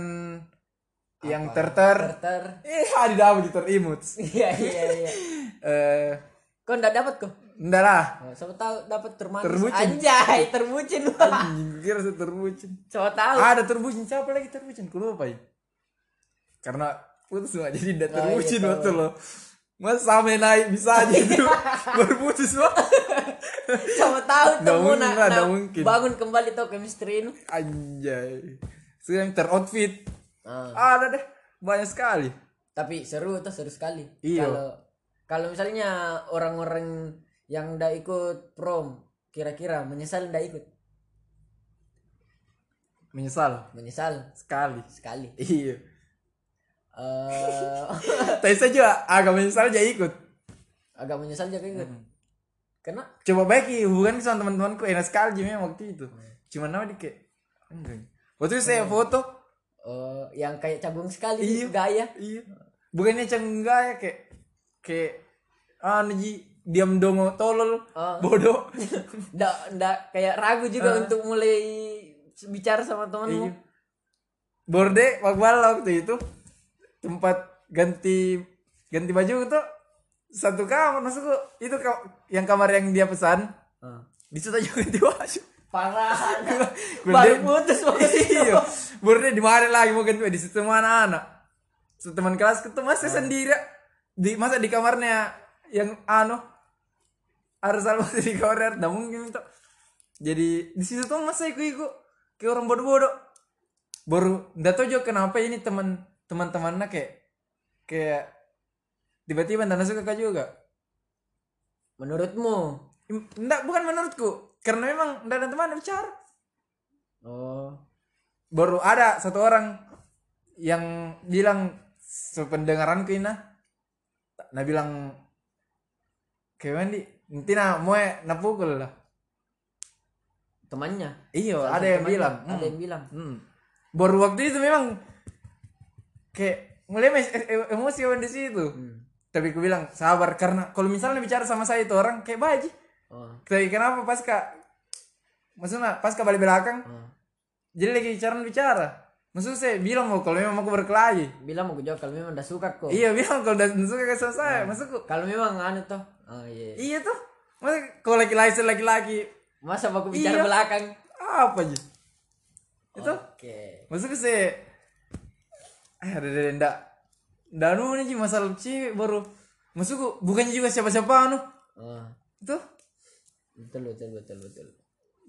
yang terter Ter. eh ada dapat terimut Iya iya iya. eh Kau ndak dapat kok. Enggak lah Oh, siapa tahu dapat termanis. Terbucin. Anjay, terbucin. Anjing, kira terbucin Siapa tahu. ada terbucin siapa lagi terbucin ku lupa ya karena putus mah jadi tidak Oh, iya, terbucin waktu lo mas sampai naik bisa aja itu baru putus mah Siapa tahu temu nak nggak mungkin. bangun kembali tuh chemistry ini. anjay sekarang teroutfit Ah. ada deh banyak sekali Tapi seru tuh seru sekali. Iya. Kalau kalau misalnya orang-orang yang ndak ikut prom kira-kira menyesal ndak ikut. menyesal? Menyesal. Sekali. Sekali. iya. Eh tapi saya juga agak menyesal aja ikut. Agak menyesal juga ikut. Hmm. Karena coba baik hubungan sama teman-temanku. Enak sekali memang waktu itu. Cuman nama di kayak enggak waktu itu saya foto. Eh, yang kayak cabung sekali Iya. gaya. iya. Bukannya enggak ya kayak kayak ji diam dongo tolol Oh. bodoh. Ndak ndak kayak ragu juga untuk mulai bicara sama temanmu. iya. Borde wakbal waktu itu. Tempat ganti ganti baju tuh satu kamar maksudku itu ka- yang kamar yang dia pesan. Ah. di situ aja ganti baju. Parah. Baru putus waktu itu. iya. Borde di mana lagi mau ganti di situ mana anak? Teman kelasku tuh masih sendiri. Di masa di kamarnya yang anu Arsal masih di kamar tidak mungkin itu jadi di situ tuh masa ikut ikut kayak orang bodoh-bodoh. Baru nggak tahu juga kenapa ini teman teman-temannya kayak kayak tiba-tiba nggak suka juga. Menurutmu? Enggak, bukan menurutku. Karena memang nggak ada teman bicara. Oh. Baru ada satu orang yang bilang sependengaranku ini nah nah bilang kayak Wendy nanti nah mau na pukul lah temannya iyo ada yang temannya. bilang ada Hmm. yang bilang Hmm. baru waktu itu memang kayak mulai mes- e- e- emosi di situ Hmm. tapi aku bilang sabar karena kalau misalnya bicara sama saya itu orang kayak baji oh tapi kenapa pas kak maksudnya pas kak balik belakang oh. jadi lagi bicara bicara maksud saya bilang mau kalau memang aku berkelahi. Bilang mau jawab kalau memang udah suka kok. Iya bilang kalau udah suka ke sama saya, maksudku kalau memang anu toh oh iya. Iya tuh. Masa kalau laki-laki laki-laki. Masa aku bicara Iya. belakang? Apa aja? Itu? Oke. Maksudku sih eh ada ada ndak. Ndak anu nih masalah cewek baru. Maksudku bukan juga siapa-siapa anu? Oh. Itu? Betul betul betul betul.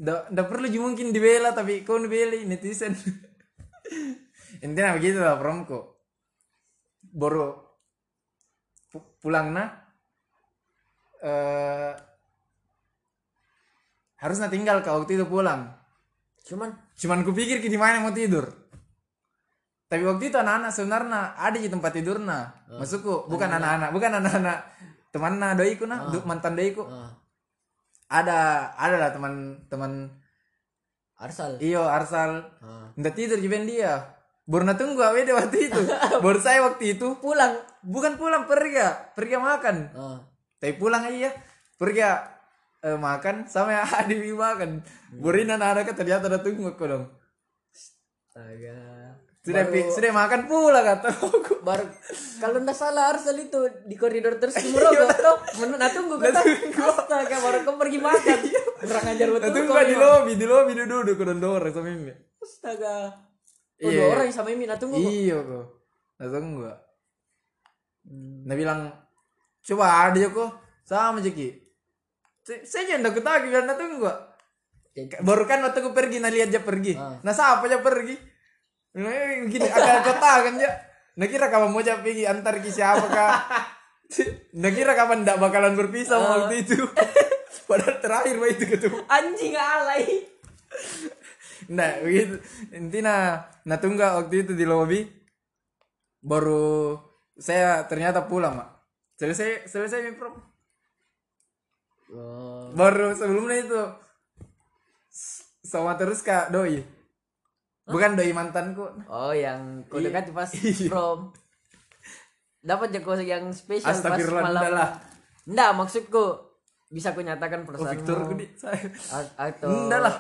Ndak perlu juga mungkin dibela tapi kau dibeli netizen intinya begitu lah promku baru pu- pulang nah eh harusnya tinggal ke waktu itu pulang. Cuman? Cuman kupikir di mana mau tidur. Tapi waktu itu anak-anak sebenarnya ada di tempat tidurna maksudku bukan anak-anak. bukan anak-anak temanna doiku nah du- mantan doiku oh ada ada lah teman-teman Arsal? Iyo Arsal. Nggak tidur juga dia. Baru na tunggu awet waktu itu. Baru saya waktu itu. Pulang? Bukan pulang pergi. Ya pergi makan. Oh tapi pulang aja pergi ya, eh, makan sama ya adik makan Burin anak-anak ternyata udah tunggu aku dong. Astaga sudah pi- sudah makan pula kata aku. Baru kalau ndak salah Arsal itu di koridor terus merokok menurut nah tunggu kata. Astaga baru kau pergi makan. Kurang ajar betul tunggu di lobi di lobi duduk duduk dorong sama ini astaga. Oh, Iya, dua iya. orang yang sama Imi nah tunggu iya kok nah tunggu nah bilang coba ada kok sama Jeki saya jangan takut lagi biar nah tunggu baru kan waktu aku pergi nah lihat dia pergi. Ah. nah siapa aja pergi nah eh, gini akan kota kan ya nah kira kapan mau aja pergi antar ke siapa kah nah kira kapan ndak bakalan berpisah waktu itu padahal terakhir waktu itu ketemu anjing alay Nah, begitu. Intinya, nah tunggu waktu itu di lobby. Baru saya ternyata pulang, Mak. Selesai selesai mi prom. oh Baru sebelumnya itu sama terus Kak Doi. Bukan Doi mantanku. Oh yang kau Iya. dekati pas Iya. prom. Dapat jago yang spesial pas Astagfirullah, malam. enggak lah. Enggak, maksudku bisa ku nyatakan Oh, perasaanmu. Victor di saya. Atau Enggak lah.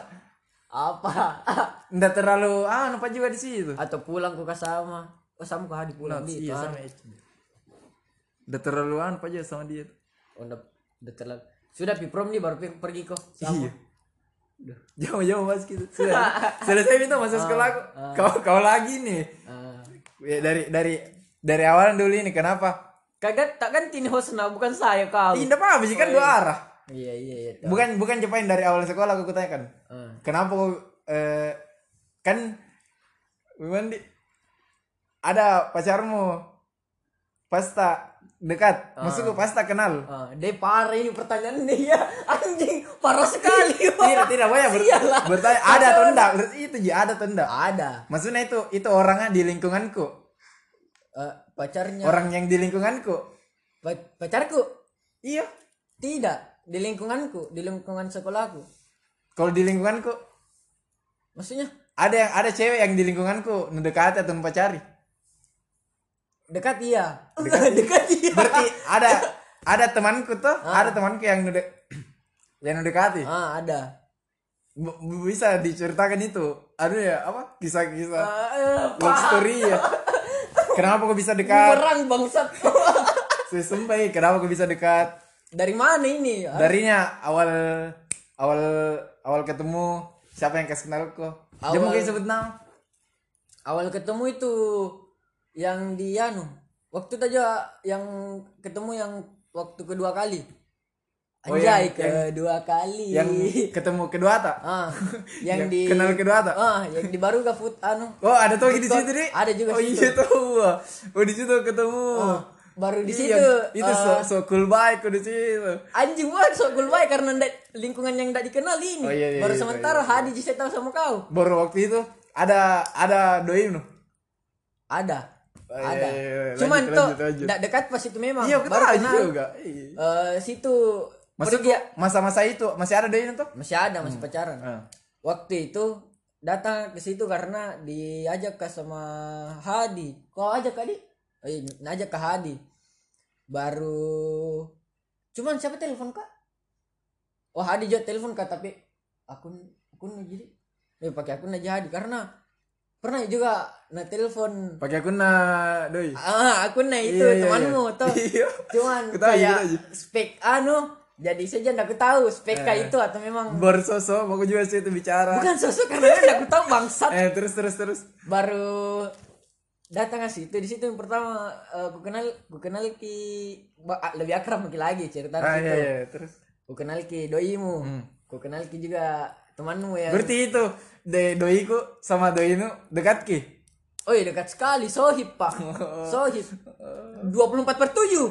apa Enggak terlalu ah apa juga di situ. atau pulang ku sama oh sama ku hadi pulang di Iya sama. Udah terlalu ah apa aja sama dia. oh, udah, udah terlalu sudah pi prom nih baru pergi kok sama Iya. Jauh-jauh mas gitu. Sudah. Selesai minta masuk sekolah aku. Kau kau lagi nih. Ah. Ya, dari dari dari awal dulu ini kenapa? kagak tak ganti nih hostnya bukan saya kau Tidak apa sih kan dua arah. iya iya iya Bukan bukan cepain dari awal sekolah aku tanyakan. Ah. Kenapa kau eh, kan memang di, ada pacarmu pas dekat, maksudku pas tak kenal. Ah, dia parah ini pertanyaan dia. Anjing parah sekali Tidak tidak banyak ber, Iyalah. bertanya ada atau enggak itu ji ada atau enggak. ada. Maksudnya itu itu orangnya di lingkunganku, Eh, pacarnya. Orang yang di lingkunganku. Pa- pacarku? Iya. tidak. Di lingkunganku di lingkungan sekolahku. Kalau di lingkunganku? Maksudnya? Ada yang ada cewek yang di lingkunganku mendekati atau pacari. Dekat iya dekat, iya Berarti ada ada temanku tuh, ada temanku yang nude, yang mendekati. ah ada B- bisa diceritakan itu. Aduh ya, apa? Kisah-kisah Ah, love story ya. Kenapa kok bisa dekat? perang bangsat Saya sumpah ya, kenapa kok bisa dekat? dari mana ini Darinya awal awal awal ketemu siapa yang kasih kenal kok? Dia mungkin sebut nama. awal ketemu itu yang di anu waktu itu aja yang ketemu yang waktu kedua kali. Oh, anjay yang- kedua kali. yang ketemu kedua tak ah yang Yang di kenal kedua tak? ah yang di baru food anu. Oh ada tuh di situ nih Ada juga oh situ. iya tuh. Oh di situ ketemu. Ah, baru di Iya, situ. itu eh, so, so cool baik di situ. Anjing banget sok cool baik karena ndak- lingkungan yang tidak dikenal ini. Oh, iya, iya, baru iya, sementara iya, Hadi saya tahu sama kau. Baru waktu itu ada ada doi nu ada Oh, iya, ada. iya, iya. cuman Lanjut, tuh lanjut, lanjut. ndak dekat pas itu memang. Iya kita baru aja kenal juga. iya. Eh, situ. Maksud pergi- masa-masa itu masih ada nu tuh? Masih ada masih pacaran. Ah. waktu itu datang ke situ karena diajak ke sama Hadi. Kau ajak Hadi? Iya, ngajak ke Hadi. Baru cuman siapa telepon kak? Oh Hadi juga telepon kak tapi akun akun jadi. Eh pakai akun aja Hadi. Karena pernah juga nah telepon pakai akun na doi ah akun nah itu Iya, iya, temanmu iya. tuh Iya. cuman Kita kayak aja. spek anu jadi saja ndak tahu spek Eh. itu atau memang baru sosok mau juga sih itu bicara bukan sosok karena ndak tahu bangsat eh terus terus terus baru datang ke situ di situ yang pertama eh, ku kenal ku kenal ki ah, lebih akrab mungkin lagi cerita ah situ iya iya terus ku kenal ki doimu Hmm. kenal ki juga temanmu ya berarti itu de doiku sama doi nu dekat ki? Oh iya dekat sekali. Sohib pak. Sohib. 24 per 7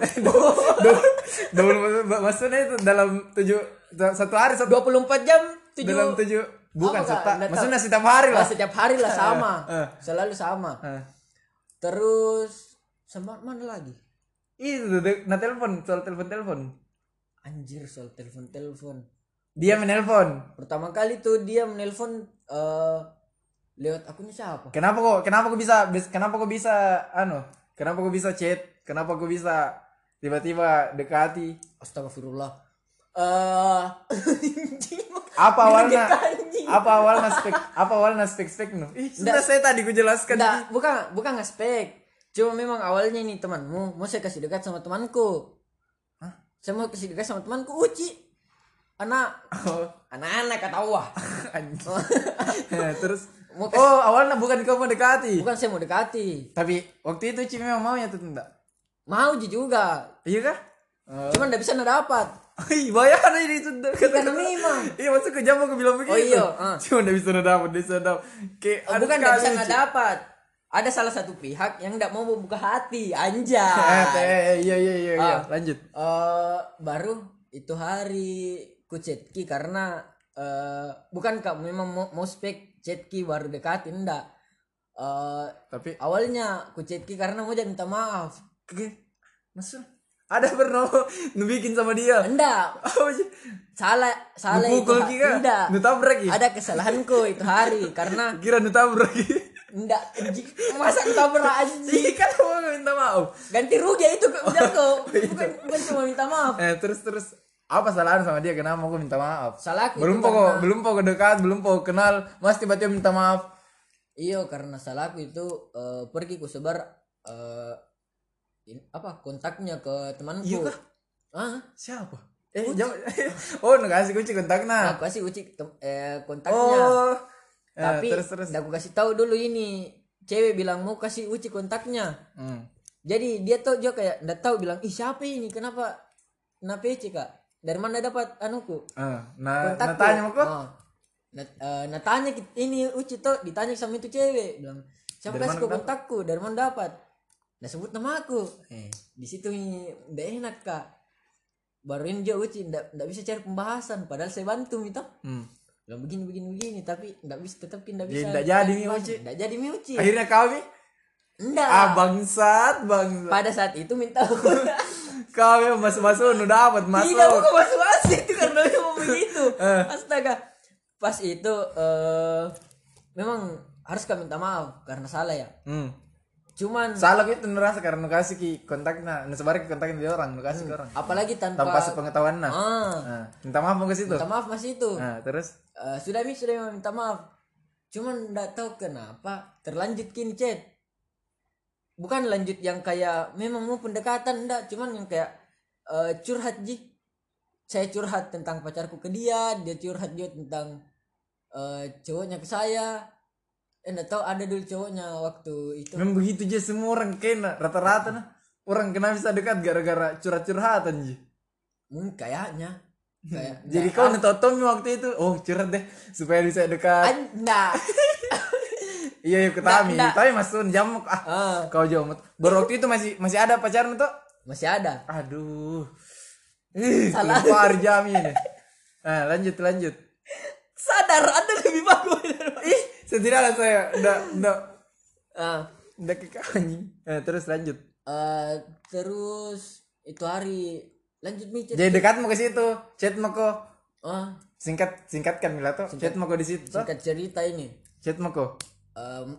Double maksudnya itu dalam tujuh satu hari satu 24 jam 7 dalam tujuh bukan Nggak maksudnya setiap hari lah. setiap hari lah sama. Eh. selalu sama. Ah. terus sama mana lagi? Itu nah telepon soal telepon telepon. anjir soal telepon telepon Dia menelpon. pertama kali tuh dia menelpon eh lewat akunnya siapa Kenapa kok? Kenapa kok bisa? bis- Kenapa kok bisa? Anu? Kenapa kok bisa chat? Kenapa kok bisa tiba-tiba dekati? Astagfirullah. Eh Apa awalnya? apa awalnya spek? Apa awalnya spek spek nu? Sudah saya tadi ku jelaskan. bukan bukan ngespek. Cuma memang awalnya ini temanmu mau saya kasih dekat sama temanku. Hah? Saya mau kasih dekat sama temanku Uci. Anak Oh, anak-anak kata wah. Ya, Terus Mau Oh, awalnya bukan kau mau dekati. Bukan saya mau dekati. Tapi waktu itu Ci memang mau ya tuh enggak? Mau juga. Iya kah? Oh. Cuman enggak bisa dapat. Ih, bayar ini itu Karena memang. Iya masuk ke jam aku bilang begitu. Oh, iya, ah. Cuma udah bisa dapat, bisa dapat. Kayak Oh, bukan enggak bisa nggak dapat. Ada salah satu pihak yang enggak mau membuka hati. Eh, Anjay. teh, iya iya iya iya. Ah. Lanjut. eh baru itu hari ku chatki karena eh bukan kak memang mau, mau spek chatki baru dekatin enggak eh Tapi awalnya ku chatki karena mau jadi minta maaf. Maksud? Ada pernah nu bikin sama dia. enggak salah salah itu Pukul ha- Ki, kah? tidak. Nu tabrak Ki? ada kesalahanku itu hari karena Kira nu tabrak Ki. enggak anjing, masa kita anjing Iya kan mau minta maaf. ganti rugi itu ke bilang kau bukan, bukan cuma minta maaf. Eh terus terus apa salahan sama dia kenapa aku minta maaf? salahku Belum pokok karena- belum pokok dekat, belum pokok kenal, mas tiba-tiba minta maaf. Iya karena salahku itu eh, pergi ku sebar eh, in- apa kontaknya ke temanku. Iya kah? Ah, Siapa? Eh, jawab. oh, nu kasih kunci kontaknya. aku kasih uci tem- eh, kontaknya. Oh. Eh, Tapi terus terus. nggak aku kasih tahu dulu ini cewek bilang mau kasih uci kontaknya. Hmm. Jadi dia tuh juga kayak nggak tahu bilang ih siapa ini kenapa kenapa Eci kak dari mana dapat anuku Eh, nah, nah kontakku. tanya kok? Oh. Nah, eh, nah tanya ini uci tuh ditanya sama itu cewek bilang siapa kasih kau kontakku dari mana dapat nah sebut nama aku eh di situ ini udah enak kak baru ini dia uci ndak ndak bisa cari pembahasan padahal saya bantu gitu Hmm. bilang begini begini begini tapi ndak bisa tetap ndak bisa ndak jadi pembahasan. Uci. ndak jadi mi uci Akhirnya kami ndak ah bangsat, bangsat. pada saat itu minta Kami masuk-masuk nu dapat masuk. Tidak bukan masuk asik itu karena dia mau begitu. Eh. Astaga. Pas itu eh memang harus kami minta maaf karena salah ya. Hmm. Cuman Salah gitu nu rasa karena kasih ki kontaknya, nu sebar ki kontaknya dia orang, nu kasih ke orang. apalagi tanpa, Tanpa sepengetahuan nah. ah, Nah, minta maaf mau ke situ. minta maaf masih itu. Nah, terus Eh, sudah mi sudah minta maaf. Cuman nggak tahu kenapa terlanjut kini chat. Bukan lanjut yang kayak memang mau pendekatan enggak, cuman yang kayak eh, curhat ji. Saya curhat tentang pacarku ke dia, dia curhat juga tentang eh, cowoknya ke saya. eh nggak tahu ada dulu cowoknya waktu itu Memang begitu aja semua orang kena rata-rata nah. Orang kena bisa dekat gara-gara curhat-curhatan ji. mungkin kayaknya kayak Jadi kau Tommy waktu itu, oh curhat deh supaya bisa dekat. anda Iya, iya ketami. Nggak, nggak. Tapi masuk jam ah. Ah, Kau jauh. Baru waktu itu masih masih ada pacaran tuh. masih ada Aduh. Ih, Salah. keluar jam ini. Nah, lanjut lanjut. sadar anda lebih bagus Ih, setidaknya saya udah udah Ah, udah ke anjing. Nah, terus lanjut. eh, terus itu hari lanjut micet Jadi dekat mau ke situ, chat mau kok. ah Singkat singkatkan Mila tuh. Chat mau kok di situ. singkat cerita ini Chat mau kok.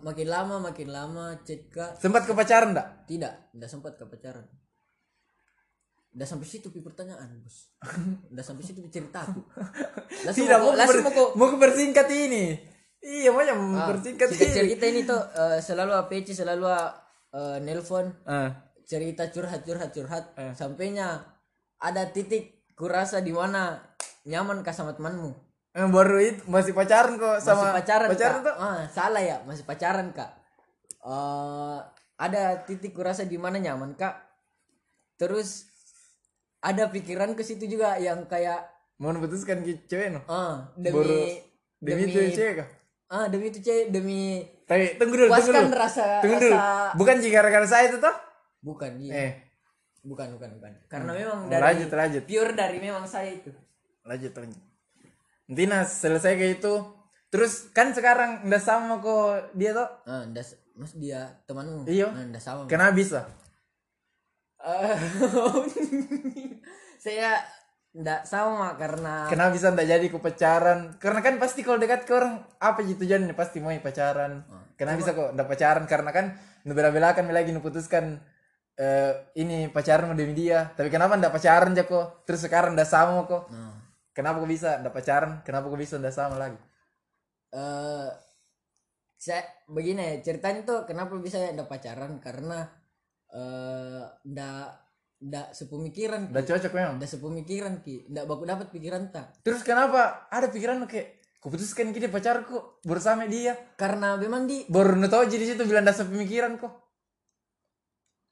Makin lama makin lama kak. Sempat ke pacaran enggak? tidak tidak sempat ke pacaran. Udah sampai situ pi pertanyaan bos. Udah sampai situ pi ceritaku langsung Tidak, mau langsung ber- mau mau persingkat ini. Iya, mau yang mempersingkat singkat ini. cerita ini tuh eh, selalu APC selalu eh, nelpon. Ah, cerita curhat curhat curhat. Sampainya ada titik kurasa di mana nyaman kah sama temanmu eh, baru itu masih pacaran kok sama masih pacaran, pacaran kak tuh. ah, salah ya masih pacaran kak Eh, ada titik kurasa di mana nyaman kak terus ada pikiran ke situ juga yang kayak Mau memutuskan ke cewek no. ah Baru demi demi itu cewek kah? ah demi itu cewek demi Tapi tunggu dulu, tunggu dulu. rasa Tunggu dulu. rasa Bukan jika gara-gara saya itu toh? bukan iya Eh, bukan bukan bukan karena memang oh, dari lanjut lanjut. pure dari memang saya itu Lanjut lanjut. Nanti nah selesai kayak itu, terus kan sekarang udah sama kok dia tuh. ah ndas mas dia temanmu Iya. ah, ndas sama Kenapa bisa? Saya ndak sama karena Kenapa bisa ndak jadi ke pacaran? Karena kan pasti kalau dekat ke orang apa gitu tujuannya pasti mau pacaran. Kenapa bisa kok ndak pacaran? Karena kan nu bela-belakan lagi nu putuskan eh, ini pacaran demi dia. Tapi kenapa ndak pacaran aja kok? Terus sekarang ndak sama kok? Nah, Kenapa kok bisa ndak pacaran? Kenapa kok bisa ndak sama lagi? eh saya begini ceritanya tuh kenapa bisa ndak pacaran karena eh ndak ndak sepemikiran Ndak cocok memang. ndak sepemikiran ki ndak baku dapat pikiran tak Terus kenapa ada pikiran kayak kuputuskan kita pacar kok bersama dia? karena memang di Baru tahu jadi situ bilang dasar pemikiran kok.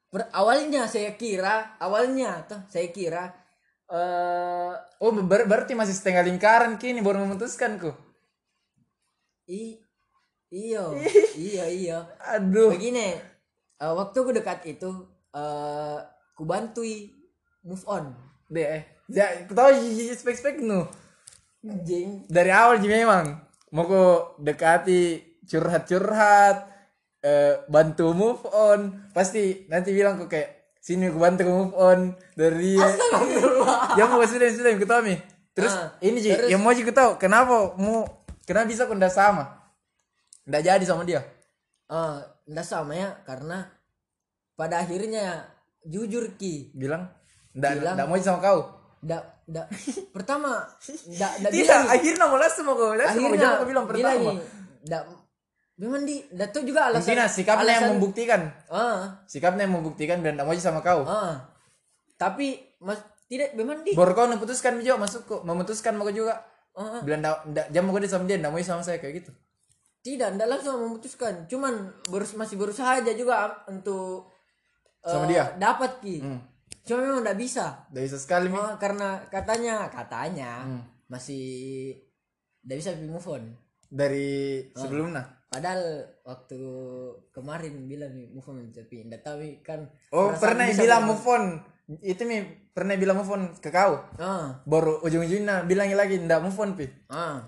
per- awalnya saya kira awalnya tuh saya kira eh Oh ber- berarti masih setengah lingkaran kini baru memutuskan kok. i iyo iya iya Aduh. begini eh, waktu aku dekat itu eh ku bantui move on Deh, eh. Ya, tahu spek spek nu. jing Dari awal sih memang mau kok dekati curhat curhat, eh, bantu move on, pasti nanti bilang kok kayak sini aku bantu move on dari dia. ya mau sudah sudah yang ketahui. Terus Ah, ini sih yang mau aku tahu kenapa mau kenapa bisa ndak sama? Ndak jadi sama dia. eh ndak sama ya karena pada akhirnya jujur ki Bilang ndak ndak mau sama kau. ndak ndak pertama ndak ndak Tidak, bilang akhirnya langsung mau kau akhirnya kau bilang pertama. nih, ndak memang di ndak tahu juga alasan Intinya sikapnya yang alasan- membuktikan. ah Sikapnya yang membuktikan dan mau sama kau. ah tapi mas tidak memang di Baru kau memutuskan juga masuk kok, memutuskan mau juga. ah. Bilang ndak jam mau sama dia, ndak mau sama saya kayak gitu. tidak ndak langsung memutuskan cuman berus masih berusaha aja juga untuk Sama eh, dia? dapat ki Hmm. cuma memang ndak bisa Ndak bisa sekali. Oh, karena katanya katanya Hmm. masih ndak bisa move on dari sebelumnya. Padahal waktu kemarin bilang nih move on tapi ndak tahu nih kan. Oh, pernah bilang move on. Itu mi pernah bilang move on ke kau. Ah, Baru ujung-ujungnya bilangnya lagi ndak move on pi. ah.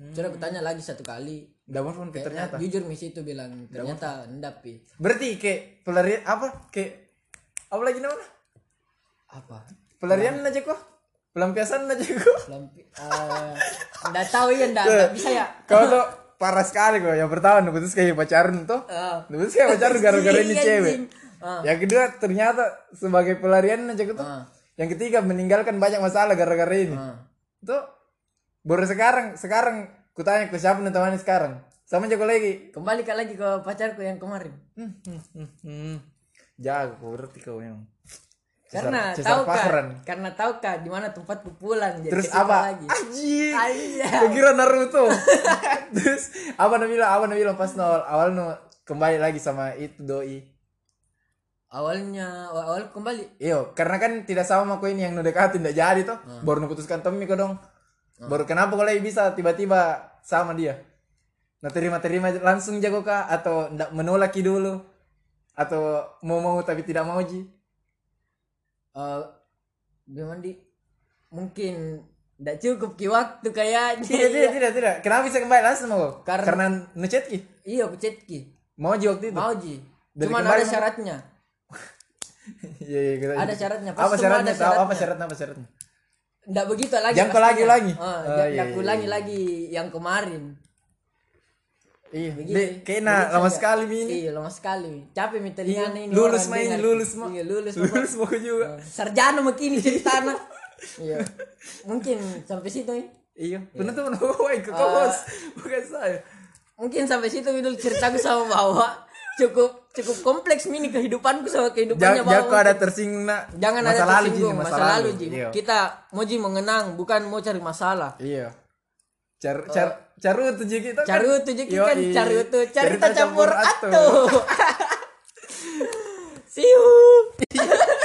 Sudah aku tanya lagi satu kali. Ndak move on pi ternyata. Nah, jujur misi itu bilang ternyata ndak pi. Berarti kayak pelarian apa? Kayak apa lagi namanya? Apa? Pelarian aja kok. Pelampiasan aja kok. Lampi eh ndak tahu ya ndak bisa ya. Kau tuh parah sekali kok. Yang pertama nubutus kayak pacaran tuh. Ah. Nubutus kayak pacaran gara-gara ini Anjing, cewek. Ah. Yang kedua ternyata sebagai pelarian aja tuh. Ah. Yang ketiga meninggalkan banyak masalah gara-gara ini. Ah. Tuh baru sekarang sekarang kutanya ke siapa nih temannya sekarang. Sama jago lagi. Kembali ke lagi ke pacarku yang kemarin. Hmm, hmm, hmm, hmm. Jago berarti kau yang. Karena Cesar tahu kan, karena tahu kan di mana tempatku pulang jadi Terus apa? lagi. Anjing. Iya. Gua kira Naruto. Terus apa na bilang? Apa na bilang pas nol awal no kembali lagi sama itu doi. Awalnya awal kembali Iyo, karena kan tidak sama aku ini yang dekatin tidak jadi toh. Hmm. Baru nu putuskan Tommy kok dong. Baru kenapa kau lagi bisa tiba-tiba sama dia? Nah terima-terima langsung jago kah? Atau ndak menolaki dulu? Atau mau mau tapi tidak mau ji? Eh gimana di mungkin tidak cukup ki waktu kayaknya. Tidak, tidak, tidak, tidak. Kenapa bisa kembali langsung mau? Karena- Karena ngechat ki. Iya, aku chat ki. Mau ji waktu itu? Mau ji. Kembali ada syaratnya. Iya, iya, kita- Ada syaratnya, Apa syaratnya? ada Tahu apa syaratnya. syaratnya? Apa syaratnya? Nggak begitu lagi. Jangan kau pastinya. lagi-lagi. Oh, Oh, iya, aku iya, lagi iya. lagi yang kemarin. Iya, Begitu lama sekali ini. Iya, lama sekali. Capek mi telinga ini. lulus main, dengar. lulus mah. Iya, lulus. Lulus mau juga. Sarjana makini cerita anak. Iya. Mungkin sampai situ nih. Iya, penonton menunggu ke Ah. kos, bukan saya. Mungkin sampai situ dulu ceritaku sama bawa. Cukup cukup kompleks mini kehidupanku sama kehidupannya bawa. jangan ada tersinggung nak. Jangan ada lalu tersinggung, masa, lalu Ji. Iya. Kita mau Ji mengenang, bukan mau cari masalah. Iya. Car car carutu Ji kita kan. Carutu Ji kan Yoi. carutu, cerita Cerita campur atuh. you.